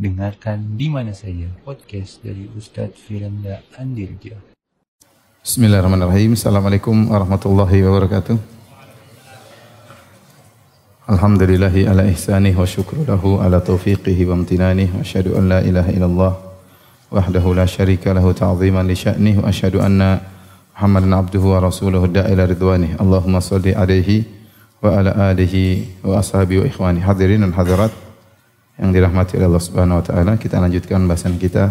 Dengarkan di mana saja podcast dari Ustadz Firanda Andirja. Bismillahirrahmanirrahim. Assalamualaikum warahmatullahi wabarakatuh. Alhamdulillahi ala ihsanih wa syukru lahu ala taufiqihi wa amtinanih wa asyhadu an la ilaha illallah wahdahu la syarika lahu ta'ziman li sya'nih wa asyhadu anna Muhammadan abduhu wa rasuluhu da'ila ridwanih. Allahumma salli alaihi wa ala alihi wa ashabi wa ikhwani. Hadirin dan hadirat yang dirahmati oleh Allah Subhanahu wa taala, kita lanjutkan bahasan kita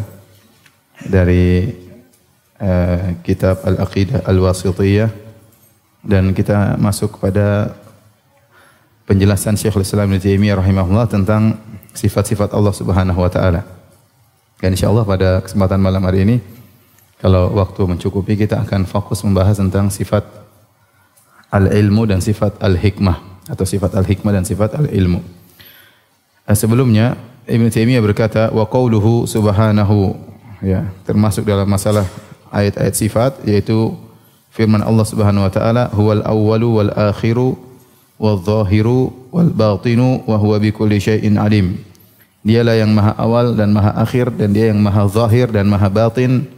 dari uh, kitab Al-Aqidah Al-Wasithiyah dan kita masuk kepada penjelasan Syekhul Islam Ibnu Taimiyah rahimahullah tentang sifat-sifat Allah Subhanahu wa taala. Dan insyaallah pada kesempatan malam hari ini kalau waktu mencukupi kita akan fokus membahas tentang sifat al-ilmu dan sifat al-hikmah atau sifat al-hikmah dan sifat al-ilmu. Eh, sebelumnya Ibn Taimiyah berkata wa qauluhu subhanahu. Ya termasuk dalam masalah ayat-ayat sifat yaitu firman Allah Subhanahu wa taala huwal awwalu wal akhiru wal zahiru wal batinu wa huwa bikulli syai'in alim. Dialah yang maha awal dan maha akhir dan dia yang maha zahir dan maha batin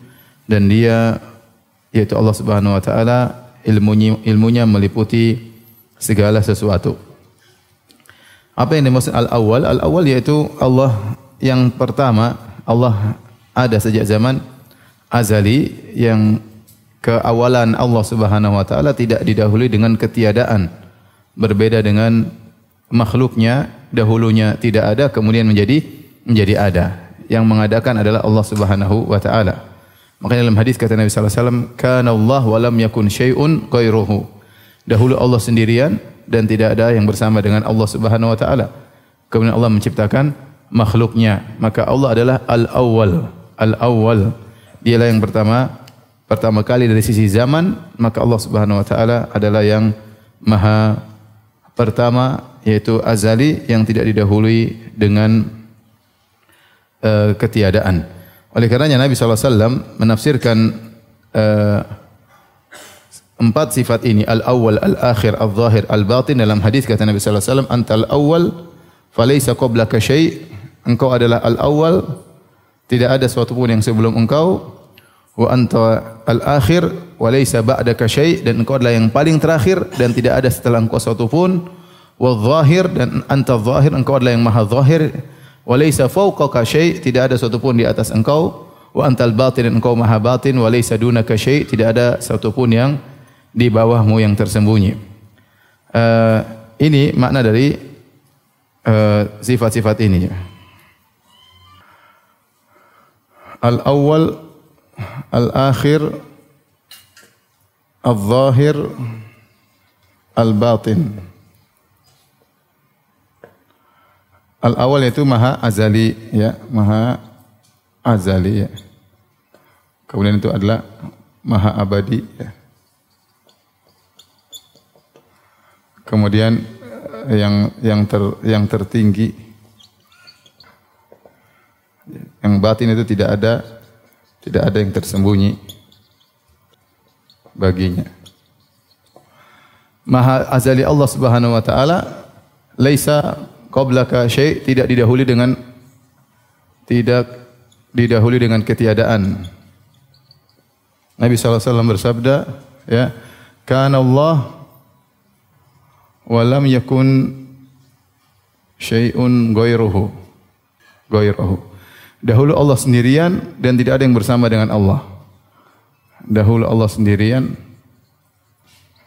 dan dia yaitu Allah Subhanahu wa taala ilmunya ilmunya meliputi segala sesuatu apa yang dimaksud al-awwal? Al-awwal yaitu Allah yang pertama, Allah ada sejak zaman azali yang keawalan Allah Subhanahu wa taala tidak didahului dengan ketiadaan. Berbeda dengan makhluknya, dahulunya tidak ada kemudian menjadi menjadi ada. Yang mengadakan adalah Allah Subhanahu wa taala. Makanya dalam hadis kata Nabi sallallahu alaihi wasallam, "Kana Allah wa lam yakun syai'un ghairuhu." Dahulu Allah sendirian, dan tidak ada yang bersama dengan Allah Subhanahu wa taala. Kemudian Allah menciptakan makhluknya. Maka Allah adalah al-awwal. Al-awwal. Dialah yang pertama pertama kali dari sisi zaman, maka Allah Subhanahu wa taala adalah yang maha pertama yaitu azali yang tidak didahului dengan uh, ketiadaan. Oleh karenanya Nabi SAW menafsirkan uh, empat sifat ini al-awwal, al-akhir, al-zahir, al-batin. Dalam hadis kata Nabi sallallahu alaihi wasallam antal awwal falaysa qablaka syai' engkau adalah al-awwal. Tidak ada sesuatu pun yang sebelum engkau. Wa anta al-akhir wa laysa ba'daka syai' dan engkau adalah yang paling terakhir dan tidak ada setelah engkau sesuatu pun. Wa zahir dan anta zahir engkau adalah yang maha zahir. Wa laysa fawqaka syai' tidak ada sesuatu pun di atas engkau. Wa antal batin dan engkau maha batin. Wa laysa dunaka syai' tidak ada sesuatu pun yang di bawahmu yang tersembunyi. Uh, ini makna dari eh, sifat-sifat uh, ini. Al-awwal, al-akhir, al-zahir, al-batin. Al-awwal itu maha azali ya, maha azali ya. Kemudian itu adalah maha abadi ya. Kemudian eh, yang yang ter, yang tertinggi yang batin itu tidak ada tidak ada yang tersembunyi baginya. Maha azali Allah Subhanahu wa taala laisa qablaka syai tidak didahului dengan tidak didahului dengan ketiadaan. Nabi SAW bersabda, ya, kana Allah walam yakun syai'un ghairuhu. Ghairuhu. Dahulu Allah sendirian dan tidak ada yang bersama dengan Allah. Dahulu Allah sendirian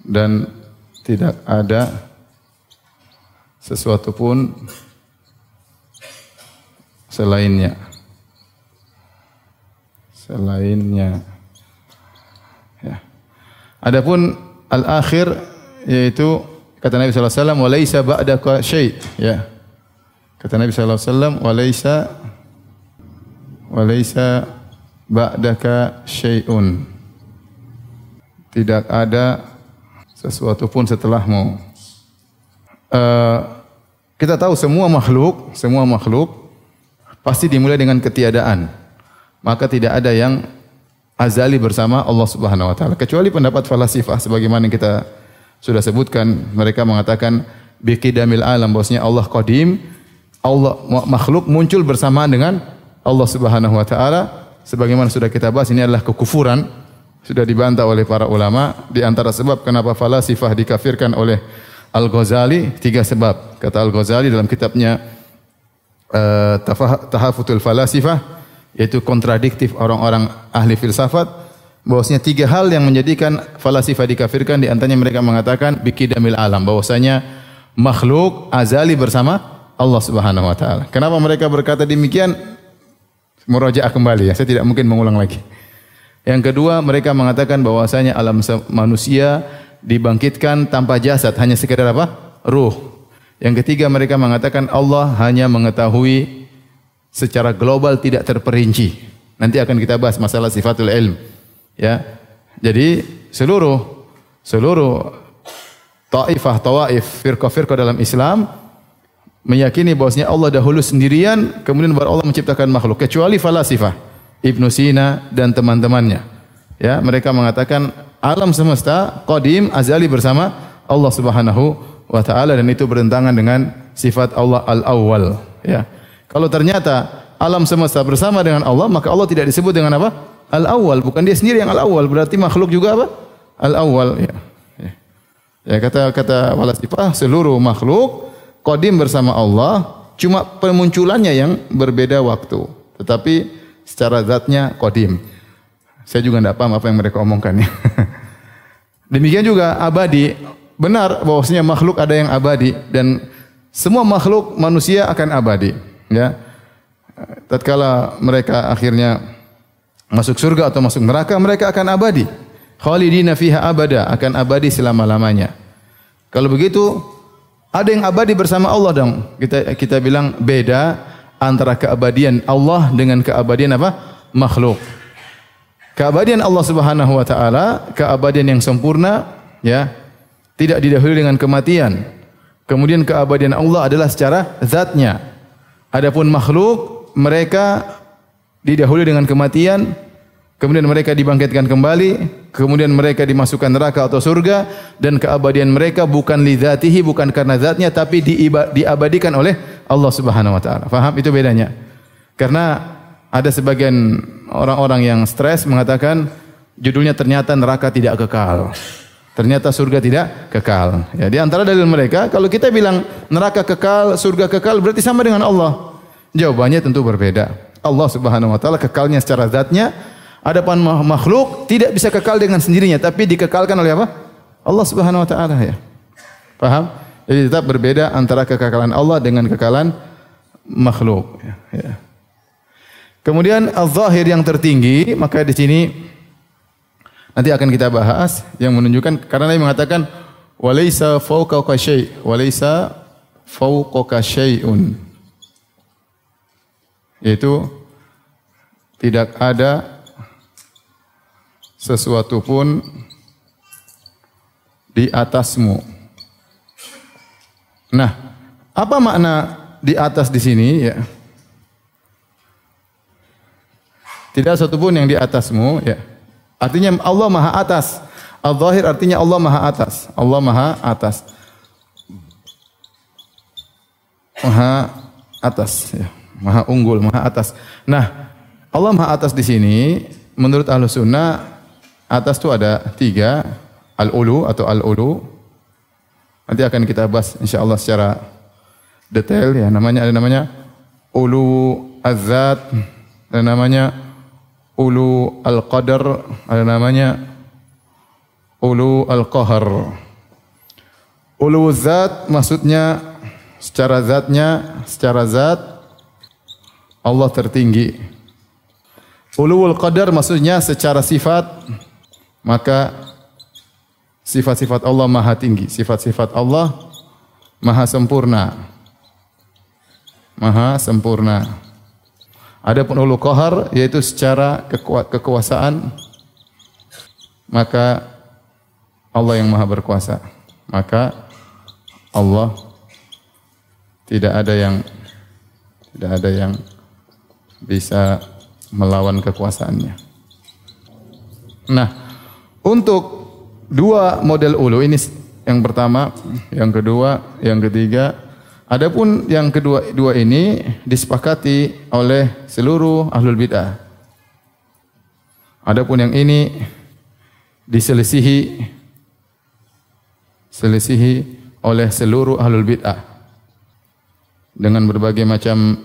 dan tidak ada sesuatu pun selainnya. Selainnya. Ya. Adapun al-akhir yaitu Kata Nabi sallallahu alaihi wasallam, "Wa laisa ba'daka syai'." Ya. Kata Nabi sallallahu alaihi wasallam, "Wa laisa wa laisa ba'daka syai'un." Tidak ada sesuatu pun setelahmu. Uh, kita tahu semua makhluk, semua makhluk pasti dimulai dengan ketiadaan. Maka tidak ada yang azali bersama Allah Subhanahu wa taala kecuali pendapat falasifah sebagaimana kita sudah sebutkan mereka mengatakan biqidamil alam bahwasanya Allah qadim Allah makhluk muncul bersamaan dengan Allah Subhanahu wa taala. Sebagaimana sudah kita bahas ini adalah kekufuran sudah dibantah oleh para ulama. Di antara sebab kenapa falasifah dikafirkan oleh Al-Ghazali tiga sebab. Kata Al-Ghazali dalam kitabnya uh, Tahafutul Falasifah yaitu kontradiktif orang-orang ahli filsafat bahwasanya tiga hal yang menjadikan falasifah dikafirkan di antaranya mereka mengatakan bikidamil alam bahwasanya makhluk azali bersama Allah Subhanahu wa taala. Kenapa mereka berkata demikian? Murajaah kembali ya, saya tidak mungkin mengulang lagi. Yang kedua, mereka mengatakan bahwasanya alam manusia dibangkitkan tanpa jasad, hanya sekedar apa? Ruh. Yang ketiga, mereka mengatakan Allah hanya mengetahui secara global tidak terperinci. Nanti akan kita bahas masalah sifatul ilm. Ya. Jadi seluruh seluruh taifah, tawaif, firqah-firqah dalam Islam meyakini bahwasanya Allah dahulu sendirian kemudian baru Allah menciptakan makhluk kecuali falasifah Ibnu Sina dan teman-temannya. Ya mereka mengatakan alam semesta qadim azali bersama Allah Subhanahu wa taala dan itu bertentangan dengan sifat Allah al-awwal. Ya. Kalau ternyata alam semesta bersama dengan Allah maka Allah tidak disebut dengan apa al-awwal bukan dia sendiri yang al-awwal berarti makhluk juga apa al-awwal ya ya, ya kata kata falasifah seluruh makhluk Qadim bersama Allah, cuma permunculannya yang berbeda waktu. Tetapi secara zatnya Qadim. Saya juga tidak paham apa yang mereka omongkan. Ya. Demikian juga abadi. Benar bahwasanya makhluk ada yang abadi dan semua makhluk manusia akan abadi. Ya. Tatkala mereka akhirnya masuk surga atau masuk neraka, mereka akan abadi. Khalidina fiha abada, akan abadi selama-lamanya. Kalau begitu, ada yang abadi bersama Allah dong. Kita kita bilang beda antara keabadian Allah dengan keabadian apa? makhluk. Keabadian Allah Subhanahu wa taala, keabadian yang sempurna, ya. Tidak didahului dengan kematian. Kemudian keabadian Allah adalah secara zatnya. Adapun makhluk mereka didahului dengan kematian, Kemudian mereka dibangkitkan kembali, kemudian mereka dimasukkan neraka atau surga dan keabadian mereka bukan lidzatihi bukan karena zatnya tapi diabadikan oleh Allah Subhanahu wa taala. Faham itu bedanya? Karena ada sebagian orang-orang yang stres mengatakan judulnya ternyata neraka tidak kekal. Ternyata surga tidak kekal. Ya, di antara dalil mereka kalau kita bilang neraka kekal, surga kekal berarti sama dengan Allah. Jawabannya tentu berbeda. Allah Subhanahu wa taala kekalnya secara zatnya Adapun makhluk tidak bisa kekal dengan sendirinya tapi dikekalkan oleh apa? Allah Subhanahu wa taala ya. Paham? Jadi tetap berbeda antara kekekalan Allah dengan kekekalan makhluk ya. ya. Kemudian al-zahir yang tertinggi maka di sini nanti akan kita bahas yang menunjukkan karena Nabi mengatakan walaisa fawqaka syai' walaisa fawqaka syai'un yaitu tidak ada sesuatu pun di atasmu. Nah, apa makna di atas di sini ya? Tidak satu pun yang di atasmu ya. Artinya Allah Maha atas. Al-Zahir artinya Allah Maha atas. Allah Maha atas. Maha atas ya. Maha unggul, Maha atas. Nah, Allah Maha atas di sini menurut Ahlu Sunnah Atas itu ada tiga, al-ulu atau al-ulu. Nanti akan kita bahas insyaallah secara detail ya. Namanya ada namanya ulu azat, ada namanya ulu al-qadar, ada namanya ulu al-qahar. Ulu zat maksudnya secara zatnya, secara zat Allah tertinggi. Uluul qadar maksudnya secara sifat maka sifat-sifat Allah maha tinggi, sifat-sifat Allah maha sempurna. Maha sempurna. Adapun ulu qahar yaitu secara kekuasaan maka Allah yang maha berkuasa. Maka Allah tidak ada yang tidak ada yang bisa melawan kekuasaannya. Nah, untuk dua model ulu ini yang pertama, yang kedua, yang ketiga, Adapun yang kedua dua ini disepakati oleh seluruh ahlul bid'ah. Adapun yang ini diselisihi selisihi oleh seluruh ahlul bid'ah dengan berbagai macam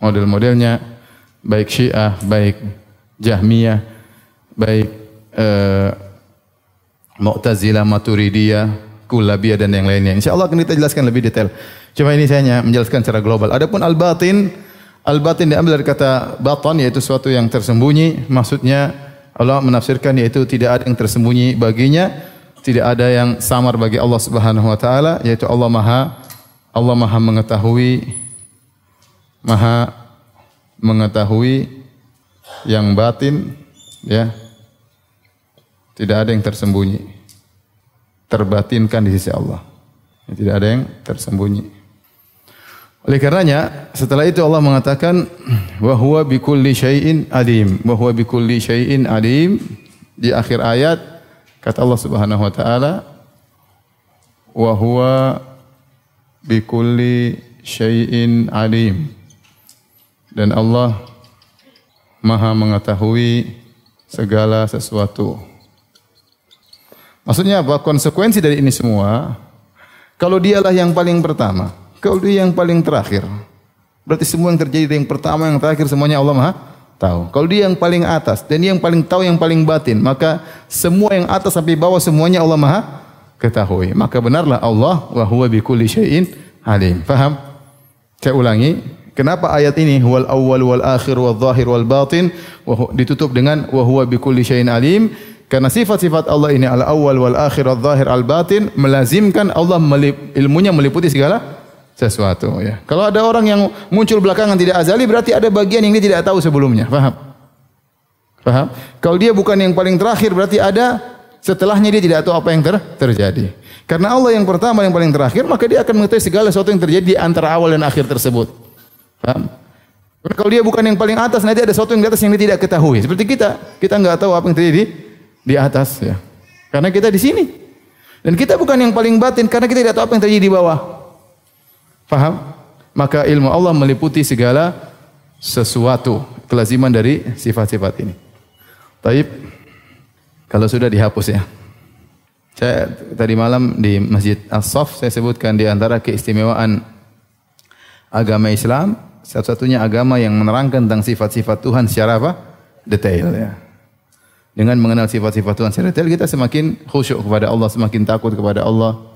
model-modelnya baik Syiah, baik Jahmiyah, baik eh, Mu'tazilah, Maturidiyah, Kullabiyah dan yang lainnya. Insyaallah akan kita jelaskan lebih detail. Cuma ini saya hanya menjelaskan secara global. Adapun al-batin, al-batin diambil dari kata batan yaitu sesuatu yang tersembunyi. Maksudnya Allah menafsirkan yaitu tidak ada yang tersembunyi baginya, tidak ada yang samar bagi Allah Subhanahu wa taala, yaitu Allah Maha Allah Maha mengetahui Maha mengetahui yang batin ya. Tidak ada yang tersembunyi. Terbatinkan di sisi Allah. Tidak ada yang tersembunyi. Oleh karenanya, setelah itu Allah mengatakan wa huwa bikulli syai'in alim, wa huwa bikulli syai'in alim. Di akhir ayat kata Allah Subhanahu wa taala wa huwa bikulli syai'in alim. Dan Allah Maha mengetahui segala sesuatu. Maksudnya apa? Konsekuensi dari ini semua kalau dialah yang paling pertama, kalau dia yang paling terakhir. Berarti semua yang terjadi dari yang pertama, yang terakhir semuanya Allah Maha tahu. Kalau dia yang paling atas dan dia yang paling tahu yang paling batin, maka semua yang atas sampai bawah semuanya Allah Maha ketahui. Maka benarlah Allah wa huwa bikulli syai'in alim. Faham? Saya ulangi, kenapa ayat ini huwal awwal wal akhir wal zahir wal batin ditutup dengan wa huwa bikulli syai'in alim? Karena sifat-sifat Allah ini al awwal wal akhir wal zahir al batin melazimkan Allah melip, ilmunya meliputi segala sesuatu ya. Kalau ada orang yang muncul belakangan tidak azali berarti ada bagian yang dia tidak tahu sebelumnya. Paham? Paham? Kalau dia bukan yang paling terakhir berarti ada setelahnya dia tidak tahu apa yang ter terjadi. Karena Allah yang pertama yang paling terakhir maka dia akan mengetahui segala sesuatu yang terjadi di antara awal dan akhir tersebut. Paham? Kalau dia bukan yang paling atas nanti ada sesuatu yang di atas yang dia tidak ketahui. Seperti kita, kita nggak tahu apa yang terjadi di atas ya. Karena kita di sini. Dan kita bukan yang paling batin karena kita tidak tahu apa yang terjadi di bawah. Faham? Maka ilmu Allah meliputi segala sesuatu, kelaziman dari sifat-sifat ini. Taib, kalau sudah dihapus ya. Saya tadi malam di Masjid As-Saf saya sebutkan di antara keistimewaan agama Islam, satu-satunya agama yang menerangkan tentang sifat-sifat Tuhan secara apa? Detail ya. Dengan mengenal sifat-sifat Tuhan secara detail kita semakin khusyuk kepada Allah, semakin takut kepada Allah,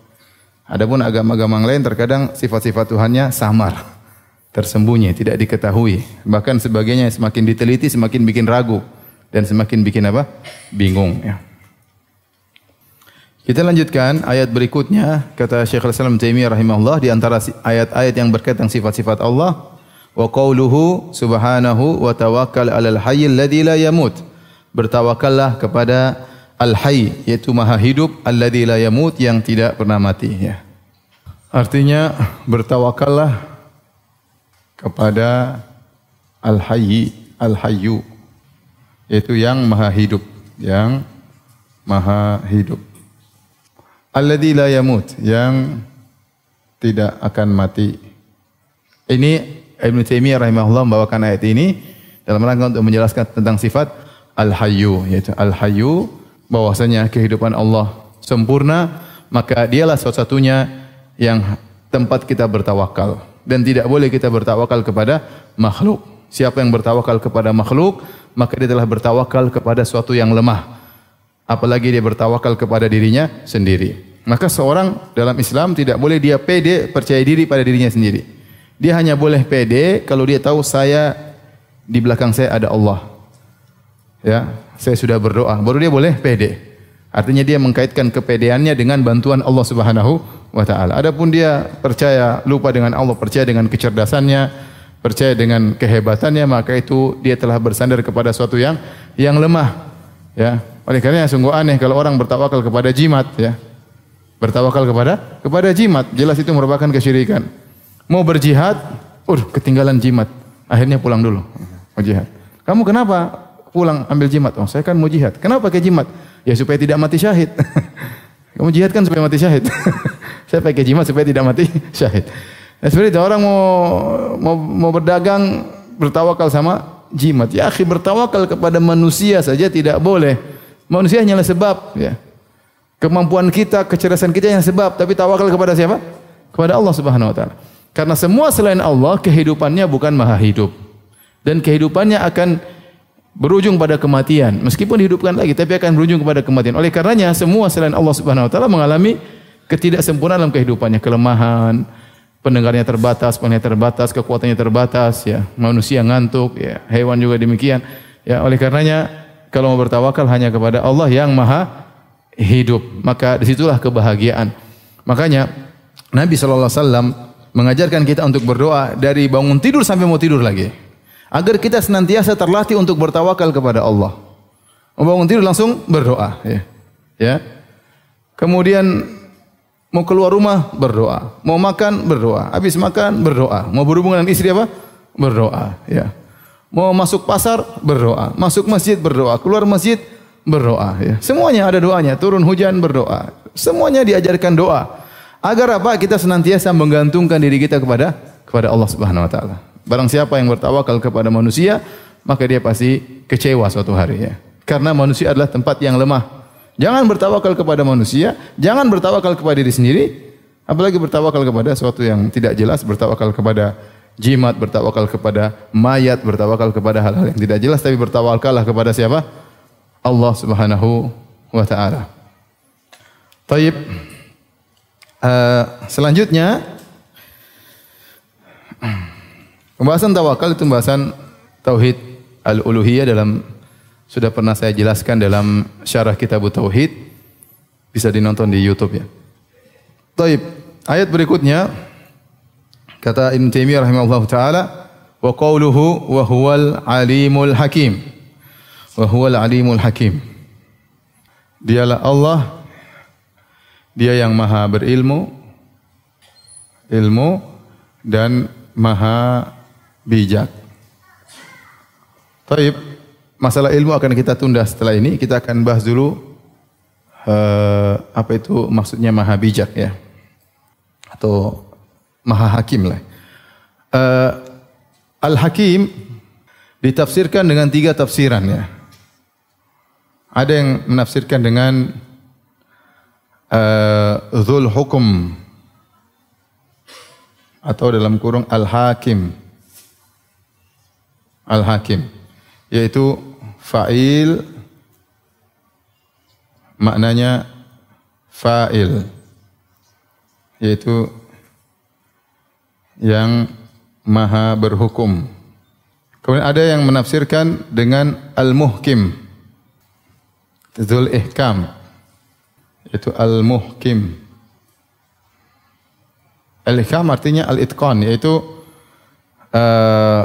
Adapun agama-agama lain terkadang sifat-sifat Tuhannya samar, tersembunyi, tidak diketahui. Bahkan sebagainya semakin diteliti semakin bikin ragu dan semakin bikin apa? Bingung ya. Kita lanjutkan ayat berikutnya kata Syekh Al-Islam Taimiyah rahimahullah di antara ayat-ayat yang berkaitan sifat-sifat Allah wa qauluhu subhanahu wa tawakkal 'alal hayyil ladzi la yamut. Bertawakallah kepada Al-Hayy yaitu Maha Hidup alladzi la yamut yang tidak pernah mati ya. Artinya bertawakallah kepada Al-Hayy, Al-Hayyu yaitu yang Maha Hidup, yang Maha Hidup. Alladzi la yamut yang tidak akan mati. Ini Ibn Taimiyah rahimahullah membawakan ayat ini dalam rangka untuk menjelaskan tentang sifat Al-Hayyu yaitu Al-Hayyu bahwasanya kehidupan Allah sempurna, maka dialah satu-satunya yang tempat kita bertawakal dan tidak boleh kita bertawakal kepada makhluk. Siapa yang bertawakal kepada makhluk, maka dia telah bertawakal kepada suatu yang lemah. Apalagi dia bertawakal kepada dirinya sendiri. Maka seorang dalam Islam tidak boleh dia pede percaya diri pada dirinya sendiri. Dia hanya boleh pede kalau dia tahu saya di belakang saya ada Allah. Ya, saya sudah berdoa, baru dia boleh pede. Artinya dia mengkaitkan kepedeannya dengan bantuan Allah Subhanahu wa taala. Adapun dia percaya lupa dengan Allah, percaya dengan kecerdasannya, percaya dengan kehebatannya, maka itu dia telah bersandar kepada suatu yang yang lemah. Ya. Oleh karena sungguh aneh kalau orang bertawakal kepada jimat, ya. Bertawakal kepada kepada jimat, jelas itu merupakan kesyirikan. Mau berjihad, uh ketinggalan jimat. Akhirnya pulang dulu. Mau jihad. Kamu kenapa? Pulang ambil jimat. Oh, saya kan mau jihad. Kenapa pakai jimat? Ya supaya tidak mati syahid. Kamu jihad kan supaya mati syahid. saya pakai jimat supaya tidak mati syahid. Ya, seperti itu orang mau, mau mau berdagang bertawakal sama jimat. Ya akhi bertawakal kepada manusia saja tidak boleh. Manusia hanyalah sebab ya. Kemampuan kita, kecerdasan kita yang sebab, tapi tawakal kepada siapa? Kepada Allah Subhanahu wa taala. Karena semua selain Allah kehidupannya bukan maha hidup. Dan kehidupannya akan berujung pada kematian. Meskipun dihidupkan lagi tapi akan berujung kepada kematian. Oleh karenanya semua selain Allah Subhanahu wa taala mengalami ketidaksempurnaan dalam kehidupannya, kelemahan, pendengarnya terbatas, pendengarnya terbatas, kekuatannya terbatas ya. Manusia ngantuk ya, hewan juga demikian. Ya, oleh karenanya kalau mau bertawakal hanya kepada Allah yang Maha hidup, maka di situlah kebahagiaan. Makanya Nabi sallallahu alaihi wasallam mengajarkan kita untuk berdoa dari bangun tidur sampai mau tidur lagi. Agar kita senantiasa terlatih untuk bertawakal kepada Allah. Bangun tidur langsung berdoa, ya. Ya. Kemudian mau keluar rumah berdoa, mau makan berdoa, habis makan berdoa, mau berhubungan dengan istri apa? Berdoa, ya. Mau masuk pasar berdoa, masuk masjid berdoa, keluar masjid berdoa ya. Semuanya ada doanya, turun hujan berdoa. Semuanya diajarkan doa. Agar apa? Kita senantiasa menggantungkan diri kita kepada kepada Allah Subhanahu wa taala. Barang siapa yang bertawakal kepada manusia, maka dia pasti kecewa suatu hari ya. Karena manusia adalah tempat yang lemah. Jangan bertawakal kepada manusia, jangan bertawakal kepada diri sendiri, apalagi bertawakal kepada sesuatu yang tidak jelas, bertawakal kepada jimat, bertawakal kepada mayat, bertawakal kepada hal-hal yang tidak jelas, tapi bertawakallah kepada siapa? Allah Subhanahu wa taala. Taib. Uh, selanjutnya pembahasan tawakal itu pembahasan tauhid al-uluhiyah dalam sudah pernah saya jelaskan dalam syarah kitab tauhid bisa dinonton di YouTube ya. Taib. Ayat berikutnya kata Ibn Taimiyah rahimahullah taala wa qawluhu wa huwal alimul hakim. Wa huwal alimul hakim. Dialah Allah dia yang maha berilmu, ilmu dan maha bijak. Taib, masalah ilmu akan kita tunda setelah ini. Kita akan bahas dulu uh, apa itu maksudnya maha bijak ya, atau maha hakim lah. Uh, Al Hakim ditafsirkan dengan tiga tafsiran ya. Ada yang menafsirkan dengan Zul Hukum atau dalam kurung Al-Hakim. Al-Hakim yaitu fa'il maknanya fa'il yaitu yang maha berhukum. Kemudian ada yang menafsirkan dengan al-muhkim. Zul ihkam itu al-muhkim. Al-ihkam artinya al-itqan yaitu uh,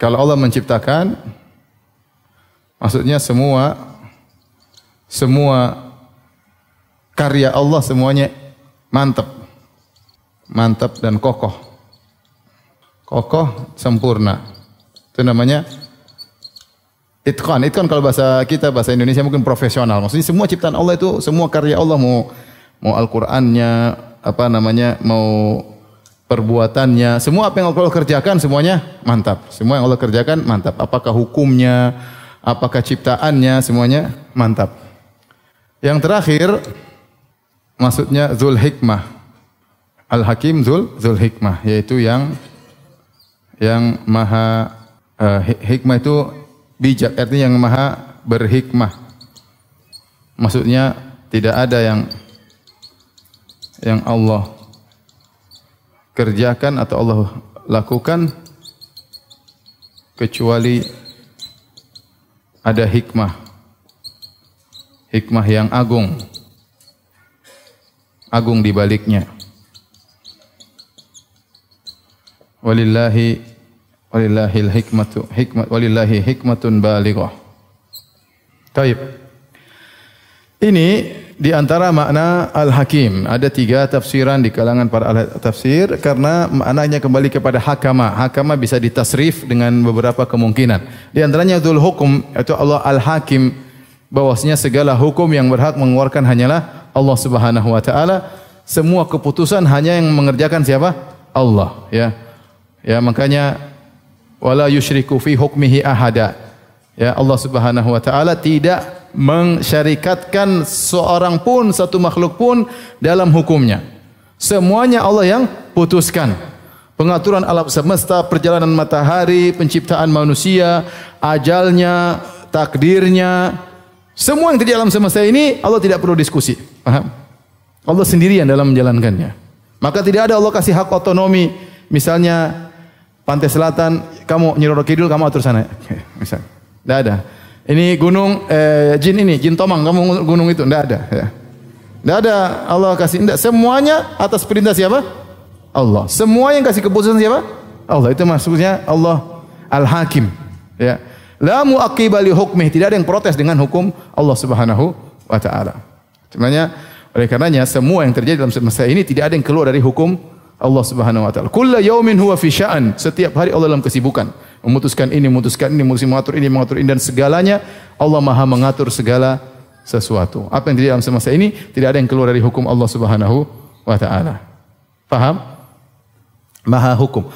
kalau Allah menciptakan maksudnya semua semua karya Allah semuanya mantap. Mantap dan kokoh. Kokoh sempurna. Itu namanya Itqan, itqan kalau bahasa kita bahasa Indonesia mungkin profesional. Maksudnya semua ciptaan Allah itu semua karya Allah mau mau Al-Qur'annya, apa namanya, mau perbuatannya, semua apa yang Allah kerjakan semuanya mantap. Semua yang Allah kerjakan mantap. Apakah hukumnya, apakah ciptaannya, semuanya mantap. Yang terakhir maksudnya Zul Hikmah. Al-Hakim Zul Zul Hikmah yaitu yang yang maha uh, hikmah itu bijak artinya yang maha berhikmah. Maksudnya tidak ada yang yang Allah kerjakan atau Allah lakukan kecuali ada hikmah. Hikmah yang agung. Agung di baliknya. Walillahi Walillahil hikmatu hikmat walillahi hikmatun balighah. Taib. Ini di antara makna al-hakim. Ada tiga tafsiran di kalangan para ahli tafsir karena maknanya kembali kepada hakama. Hakama bisa ditasrif dengan beberapa kemungkinan. Di antaranya dzul hukum yaitu Allah al-hakim bahwasanya segala hukum yang berhak mengeluarkan hanyalah Allah Subhanahu wa taala. Semua keputusan hanya yang mengerjakan siapa? Allah ya. Ya makanya wala yusyriku fi hukmihi ahada. Ya Allah Subhanahu wa taala tidak mensyarikatkan seorang pun satu makhluk pun dalam hukumnya. Semuanya Allah yang putuskan. Pengaturan alam semesta, perjalanan matahari, penciptaan manusia, ajalnya, takdirnya, semua yang terjadi alam semesta ini Allah tidak perlu diskusi. Paham? Allah sendirian dalam menjalankannya. Maka tidak ada Allah kasih hak otonomi. Misalnya pantai selatan, kamu Nyiroro Kidul, kamu atur sana. Misal. Tidak ada. Ini gunung eh, jin ini, jin tomang, kamu gunung itu. Tidak ada. Ya. Ada Allah kasih. Tidak. Semuanya atas perintah siapa? Allah. Semua yang kasih keputusan siapa? Allah. Itu maksudnya Allah Al-Hakim. Ya. La mu'aqqiba li hukmih. Tidak ada yang protes dengan hukum Allah Subhanahu wa taala. Sebenarnya oleh karenanya semua yang terjadi dalam semesta ini tidak ada yang keluar dari hukum Allah Subhanahu wa taala. Kullu yaumin huwa fi sya'an. Setiap hari Allah dalam kesibukan. Memutuskan ini, memutuskan ini, mengatur ini, mengatur ini dan segalanya Allah Maha mengatur segala sesuatu. Apa yang terjadi dalam semesta ini tidak ada yang keluar dari hukum Allah Subhanahu wa taala. Paham? Maha hukum.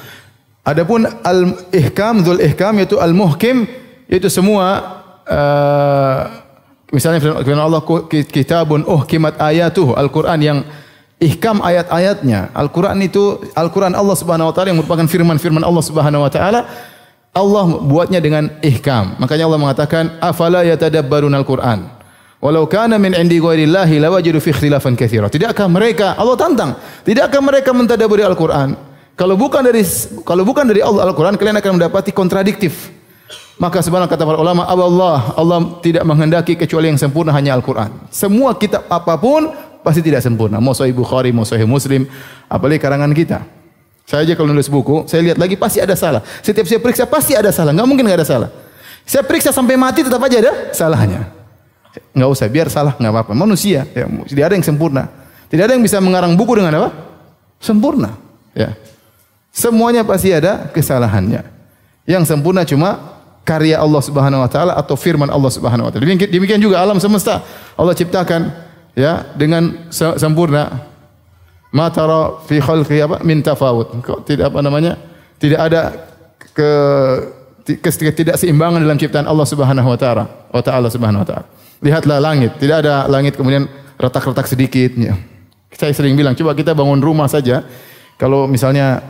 Adapun al-ihkam, dzul ihkam yaitu al-muhkim itu semua uh, misalnya firman Allah kitabun uhkimat ayatuh Al-Qur'an yang ihkam ayat-ayatnya. Al-Qur'an itu Al-Qur'an Allah Subhanahu wa taala yang merupakan firman-firman Allah Subhanahu wa taala. Allah buatnya dengan ihkam. Makanya Allah mengatakan afala yatadabbarun al-Qur'an. Walau kana min indi ghairillahi lawajidu fi ikhtilafan katsira. Tidakkah mereka Allah tantang, tidakkah mereka mentadaburi Al-Qur'an? Kalau bukan dari kalau bukan dari Allah Al-Qur'an kalian akan mendapati kontradiktif. Maka sebenarnya kata para ulama, Allah Allah tidak menghendaki kecuali yang sempurna hanya Al-Quran. Semua kitab apa pun pasti tidak sempurna. Mau Sahih Bukhari, mau Sahih Muslim, apalagi karangan kita. Saya aja kalau nulis buku, saya lihat lagi pasti ada salah. Setiap saya periksa pasti ada salah, nggak mungkin nggak ada salah. Saya periksa sampai mati tetap aja ada salahnya. Nggak usah, biar salah nggak apa-apa. Manusia, ya, tidak ada yang sempurna. Tidak ada yang bisa mengarang buku dengan apa? Sempurna. Ya. Semuanya pasti ada kesalahannya. Yang sempurna cuma karya Allah Subhanahu wa taala atau firman Allah Subhanahu wa taala. Demikian, juga alam semesta Allah ciptakan ya dengan sempurna. Ma tara fi khalqi apa min tafawut. Tidak apa namanya? Tidak ada ke tidak seimbangan dalam ciptaan Allah Subhanahu wa taala. Wa taala Subhanahu wa taala. Lihatlah langit, tidak ada langit kemudian retak-retak sedikit. Ya. Saya sering bilang, coba kita bangun rumah saja. Kalau misalnya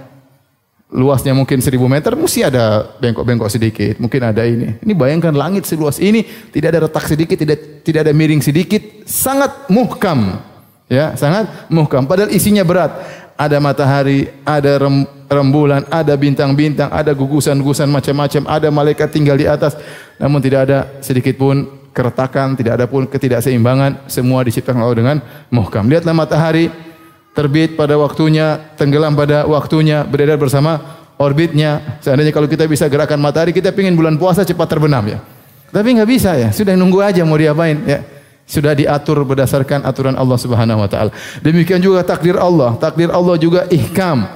luasnya mungkin 1000 meter, mesti ada bengkok-bengkok sedikit, mungkin ada ini. Ini bayangkan langit seluas ini, tidak ada retak sedikit, tidak tidak ada miring sedikit, sangat muhkam. Ya, sangat muhkam. Padahal isinya berat. Ada matahari, ada rem, rembulan, ada bintang-bintang, ada gugusan-gugusan macam-macam, ada malaikat tinggal di atas. Namun tidak ada sedikit pun keretakan, tidak ada pun ketidakseimbangan, semua diciptakan Allah dengan muhkam. Lihatlah matahari, terbit pada waktunya, tenggelam pada waktunya, beredar bersama orbitnya. Seandainya kalau kita bisa gerakan matahari, kita ingin bulan puasa cepat terbenam ya. Tapi nggak bisa ya, sudah nunggu aja mau diapain ya. Sudah diatur berdasarkan aturan Allah Subhanahu wa taala. Demikian juga takdir Allah. Takdir Allah juga ihkam.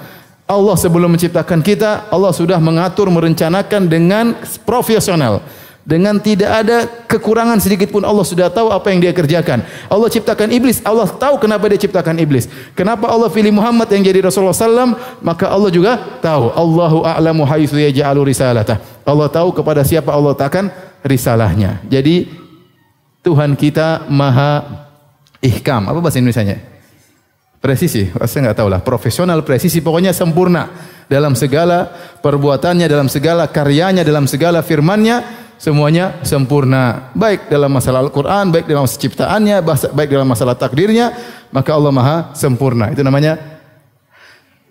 Allah sebelum menciptakan kita, Allah sudah mengatur, merencanakan dengan profesional dengan tidak ada kekurangan sedikit pun Allah sudah tahu apa yang dia kerjakan. Allah ciptakan iblis, Allah tahu kenapa dia ciptakan iblis. Kenapa Allah pilih Muhammad yang jadi Rasulullah SAW, maka Allah juga tahu. Allahu a'lamu haitsu yaj'alu risalatah. Allah tahu kepada siapa Allah takkan risalahnya. Jadi Tuhan kita maha ihkam. Apa bahasa Indonesianya? Presisi, saya nggak tahu lah. Profesional, presisi, pokoknya sempurna dalam segala perbuatannya, dalam segala karyanya, dalam segala firmannya semuanya sempurna. Baik dalam masalah Al-Quran, baik dalam ciptaannya, baik dalam masalah takdirnya, maka Allah Maha sempurna. Itu namanya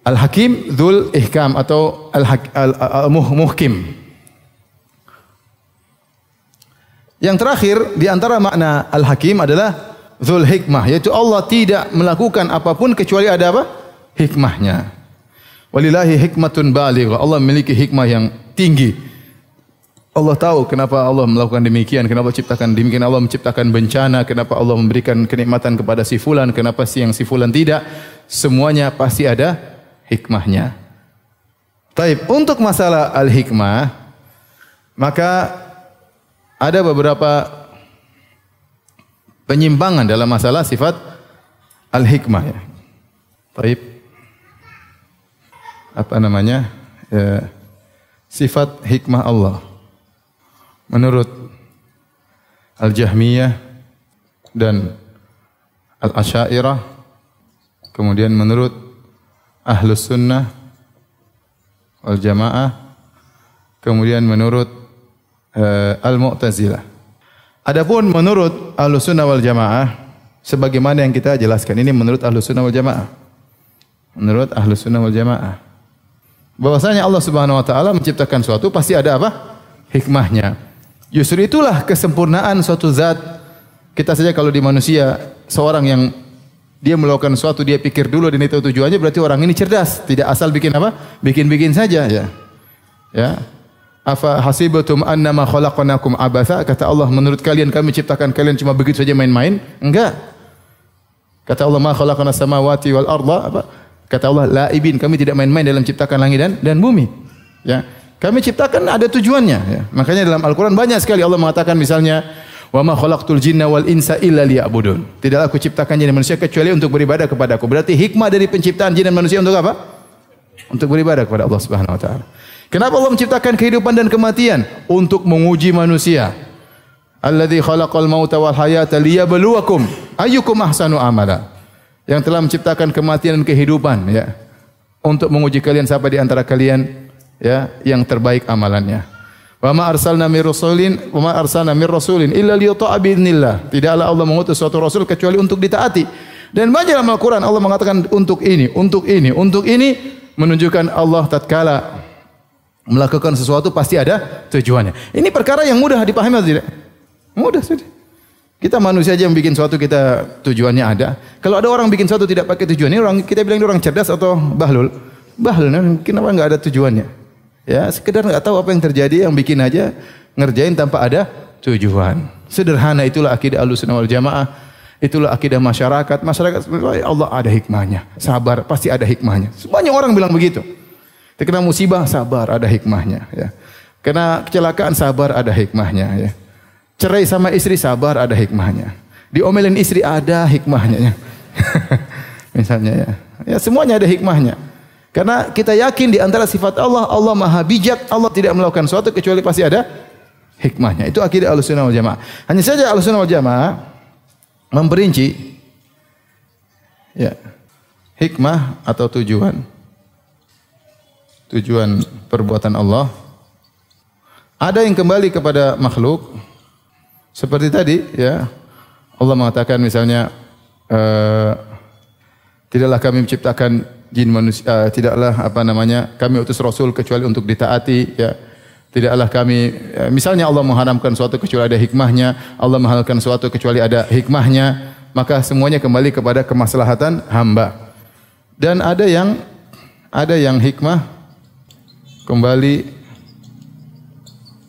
Al-Hakim Dhul Ihkam atau Al-Muhkim. Yang terakhir di antara makna Al-Hakim adalah Dhul Hikmah, yaitu Allah tidak melakukan apa pun kecuali ada apa? Hikmahnya. Walillahi hikmatun balighah. Allah memiliki hikmah yang tinggi. Allah tahu kenapa Allah melakukan demikian, kenapa ciptakan demikian Allah menciptakan bencana, kenapa Allah memberikan kenikmatan kepada si fulan, kenapa si yang si fulan tidak. Semuanya pasti ada hikmahnya. Taib, untuk masalah al-hikmah maka ada beberapa penyimpangan dalam masalah sifat al-hikmah ya. Taib. apa namanya? Ya, sifat hikmah Allah. Menurut Al-Jahmiyah dan Al-Asy'ariyah kemudian menurut Ahlus Sunnah wal Jamaah kemudian menurut uh, Al-Mu'tazilah. Adapun menurut Ahlus Sunnah wal Jamaah sebagaimana yang kita jelaskan ini menurut Ahlus Sunnah wal Jamaah. Menurut Ahlus Sunnah wal Jamaah. Bahwasanya Allah Subhanahu wa taala menciptakan suatu pasti ada apa? Hikmahnya. Justru itulah kesempurnaan suatu zat kita saja kalau di manusia seorang yang dia melakukan sesuatu dia pikir dulu dan itu tujuannya berarti orang ini cerdas, tidak asal bikin apa? Bikin-bikin saja ya. Ya. Afa hasibatum annama khalaqnakum abatha? Kata Allah, menurut kalian kami ciptakan kalian cuma begitu saja main-main? Enggak. Kata Allah, ma khalaqna samawati wal arda apa? Kata Allah, laibin, kami tidak main-main dalam ciptakan langit dan dan bumi. Ya. Kami ciptakan ada tujuannya ya. Makanya dalam Al-Qur'an banyak sekali Allah mengatakan misalnya Wa ma khalaqtul jinna wal insa illa liya'budun. Tidaklah aku ciptakan jin dan manusia kecuali untuk beribadah kepada aku. Berarti hikmah dari penciptaan jin dan manusia untuk apa? Untuk beribadah kepada Allah Subhanahu wa taala. Kenapa Allah menciptakan kehidupan dan kematian? Untuk menguji manusia. Alladzi khalaqal mauta wal hayata liyabluwakum ayyukum ahsanu amala. Yang telah menciptakan kematian dan kehidupan ya. Untuk menguji kalian siapa di antara kalian ya yang terbaik amalannya. Wa ma arsalna mir rasulin wa ma arsalna mir rasulin illa liyuta'a biidznillah. Tidaklah Allah mengutus suatu rasul kecuali untuk ditaati. Dan banyak dalam Al-Qur'an Allah mengatakan untuk ini, untuk ini, untuk ini menunjukkan Allah tatkala melakukan sesuatu pasti ada tujuannya. Ini perkara yang mudah dipahami atau tidak? Mudah sudah. Kita manusia aja yang bikin sesuatu kita tujuannya ada. Kalau ada orang bikin sesuatu tidak pakai tujuan, ini orang kita bilang ini orang cerdas atau bahlul? Bahlul, kenapa enggak ada tujuannya? Ya, sekedar nggak tahu apa yang terjadi, yang bikin aja ngerjain tanpa ada tujuan. Sederhana itulah akidah Ahlussunnah wal Jamaah. Itulah akidah masyarakat. Masyarakat Allah ada hikmahnya. Sabar, pasti ada hikmahnya. Banyak orang bilang begitu. Terkena musibah, sabar, ada hikmahnya. Ya. Kena kecelakaan, sabar, ada hikmahnya. Ya. Cerai sama istri, sabar, ada hikmahnya. Diomelin istri, ada hikmahnya. Ya. Misalnya ya. Ya semuanya ada hikmahnya. Karena kita yakin di antara sifat Allah, Allah maha bijak, Allah tidak melakukan sesuatu kecuali pasti ada hikmahnya. Itu akidah al-sunnah wal jamaah. Hanya saja al-sunnah wal jamaah memperinci ya, hikmah atau tujuan. Tujuan perbuatan Allah. Ada yang kembali kepada makhluk. Seperti tadi ya. Allah mengatakan misalnya uh, tidaklah kami menciptakan jin manusia uh, tidaklah apa namanya kami utus rasul kecuali untuk ditaati ya tidaklah kami uh, misalnya Allah mengharamkan suatu kecuali ada hikmahnya Allah menghalalkan suatu kecuali ada hikmahnya maka semuanya kembali kepada kemaslahatan hamba dan ada yang ada yang hikmah kembali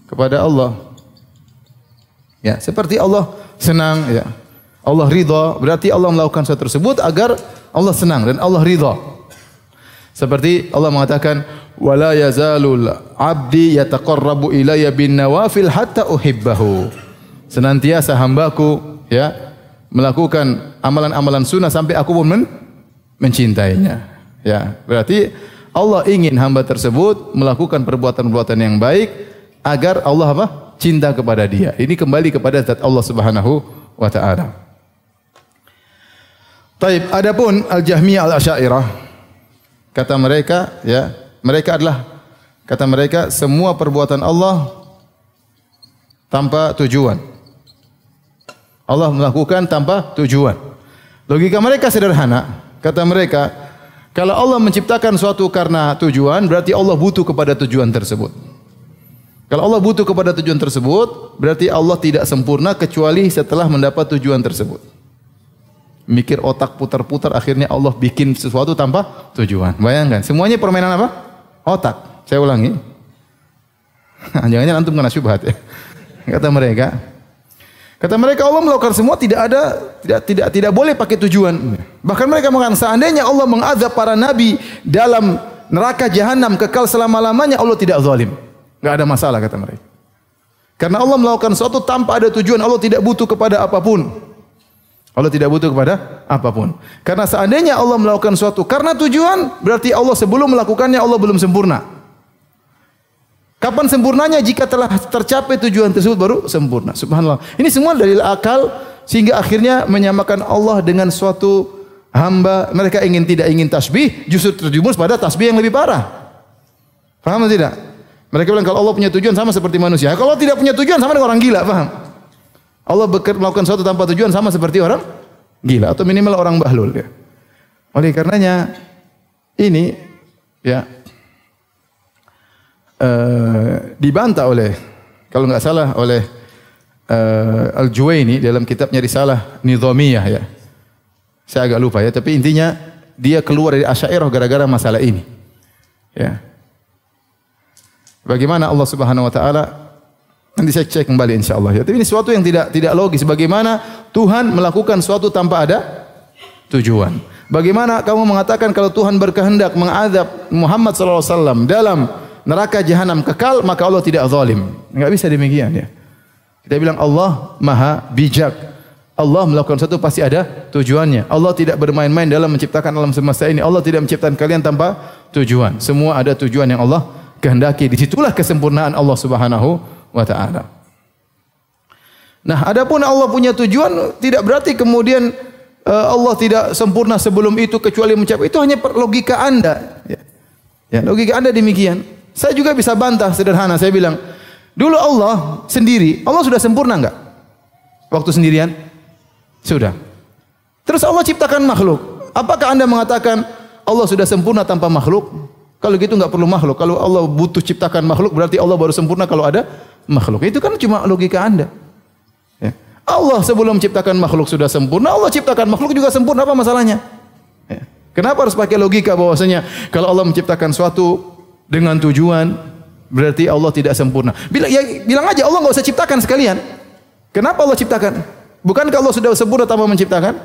kepada Allah ya seperti Allah senang ya Allah ridha berarti Allah melakukan sesuatu tersebut agar Allah senang dan Allah ridha seperti Allah mengatakan wala yazalul abdi yataqarrabu ilayya bin nawafil hatta uhibbahu. Senantiasa hambaku ya melakukan amalan-amalan sunnah sampai aku pun men mencintainya. Ya, berarti Allah ingin hamba tersebut melakukan perbuatan-perbuatan yang baik agar Allah apa? cinta kepada dia. Ini kembali kepada zat Allah Subhanahu wa taala. Taib, adapun Al-Jahmiyah Al-Asy'ariyah Kata mereka, ya, mereka adalah kata mereka semua perbuatan Allah tanpa tujuan. Allah melakukan tanpa tujuan. Logika mereka sederhana. Kata mereka, kalau Allah menciptakan suatu karena tujuan, berarti Allah butuh kepada tujuan tersebut. Kalau Allah butuh kepada tujuan tersebut, berarti Allah tidak sempurna kecuali setelah mendapat tujuan tersebut mikir otak putar-putar akhirnya Allah bikin sesuatu tanpa tujuan. Bayangkan, semuanya permainan apa? Otak. Saya ulangi. Jangan-jangan antum kena syubhat ya. Kata mereka. Kata mereka Allah melakukan semua tidak ada tidak tidak tidak boleh pakai tujuan. Bahkan mereka mengatakan seandainya Allah mengazab para nabi dalam neraka jahanam kekal selama-lamanya Allah tidak zalim. Enggak ada masalah kata mereka. Karena Allah melakukan sesuatu tanpa ada tujuan, Allah tidak butuh kepada apa pun. Allah tidak butuh kepada apa pun. Karena seandainya Allah melakukan suatu karena tujuan, berarti Allah sebelum melakukannya Allah belum sempurna. Kapan sempurnanya jika telah tercapai tujuan tersebut baru sempurna. Subhanallah. Ini semua dalil akal sehingga akhirnya menyamakan Allah dengan suatu hamba. Mereka ingin tidak ingin tasbih, justru terjumus pada tasbih yang lebih parah. Paham tidak? Mereka bilang kalau Allah punya tujuan sama seperti manusia. Kalau tidak punya tujuan sama dengan orang gila, paham? Allah melakukan sesuatu tanpa tujuan sama seperti orang gila atau minimal orang bahlul ya. Oleh karenanya ini ya uh, dibantah oleh kalau nggak salah oleh uh, Al-Juwaini dalam kitabnya Risalah Nizamiyah ya. Saya agak lupa ya, tapi intinya dia keluar dari Asy'ariyah gara-gara masalah ini. Ya. Bagaimana Allah Subhanahu wa taala nanti saya cek kembali insyaallah ya. Tapi ini sesuatu yang tidak tidak logis bagaimana Tuhan melakukan sesuatu tanpa ada tujuan. Bagaimana kamu mengatakan kalau Tuhan berkehendak mengadab Muhammad sallallahu alaihi wasallam dalam neraka jahanam kekal maka Allah tidak zalim. Enggak bisa demikian ya. Kita bilang Allah Maha bijak. Allah melakukan sesuatu pasti ada tujuannya. Allah tidak bermain-main dalam menciptakan alam semesta ini. Allah tidak menciptakan kalian tanpa tujuan. Semua ada tujuan yang Allah kehendaki. Di situlah kesempurnaan Allah Subhanahu wa taala. Nah, adapun Allah punya tujuan tidak berarti kemudian uh, Allah tidak sempurna sebelum itu kecuali mencapai itu hanya logika Anda. Ya. ya, logika Anda demikian. Saya juga bisa bantah sederhana. Saya bilang, dulu Allah sendiri, Allah sudah sempurna enggak? Waktu sendirian? Sudah. Terus Allah ciptakan makhluk. Apakah Anda mengatakan Allah sudah sempurna tanpa makhluk? Kalau gitu enggak perlu makhluk. Kalau Allah butuh ciptakan makhluk berarti Allah baru sempurna kalau ada makhluk. Itu kan cuma logika Anda. Ya. Allah sebelum menciptakan makhluk sudah sempurna, Allah ciptakan makhluk juga sempurna. Apa masalahnya? Ya. Kenapa harus pakai logika bahwasanya kalau Allah menciptakan suatu dengan tujuan berarti Allah tidak sempurna. Bilang ya bilang aja Allah nggak usah ciptakan sekalian. Kenapa Allah ciptakan? Bukan kalau sudah sempurna tanpa menciptakan?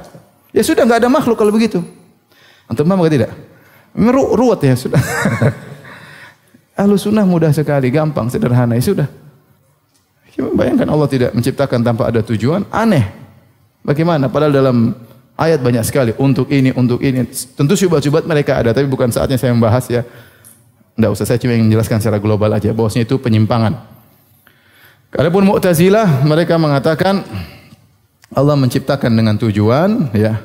Ya sudah nggak ada makhluk kalau begitu. Antum paham tidak? Meru ruwet ya sudah. Ahlu sunnah mudah sekali, gampang, sederhana, ya sudah. Cuma bayangkan Allah tidak menciptakan tanpa ada tujuan, aneh. Bagaimana? Padahal dalam ayat banyak sekali untuk ini, untuk ini. Tentu syubhat-syubhat mereka ada, tapi bukan saatnya saya membahas ya. Tidak usah saya cuma menjelaskan secara global aja bahwasanya itu penyimpangan. Adapun Mu'tazilah mereka mengatakan Allah menciptakan dengan tujuan ya.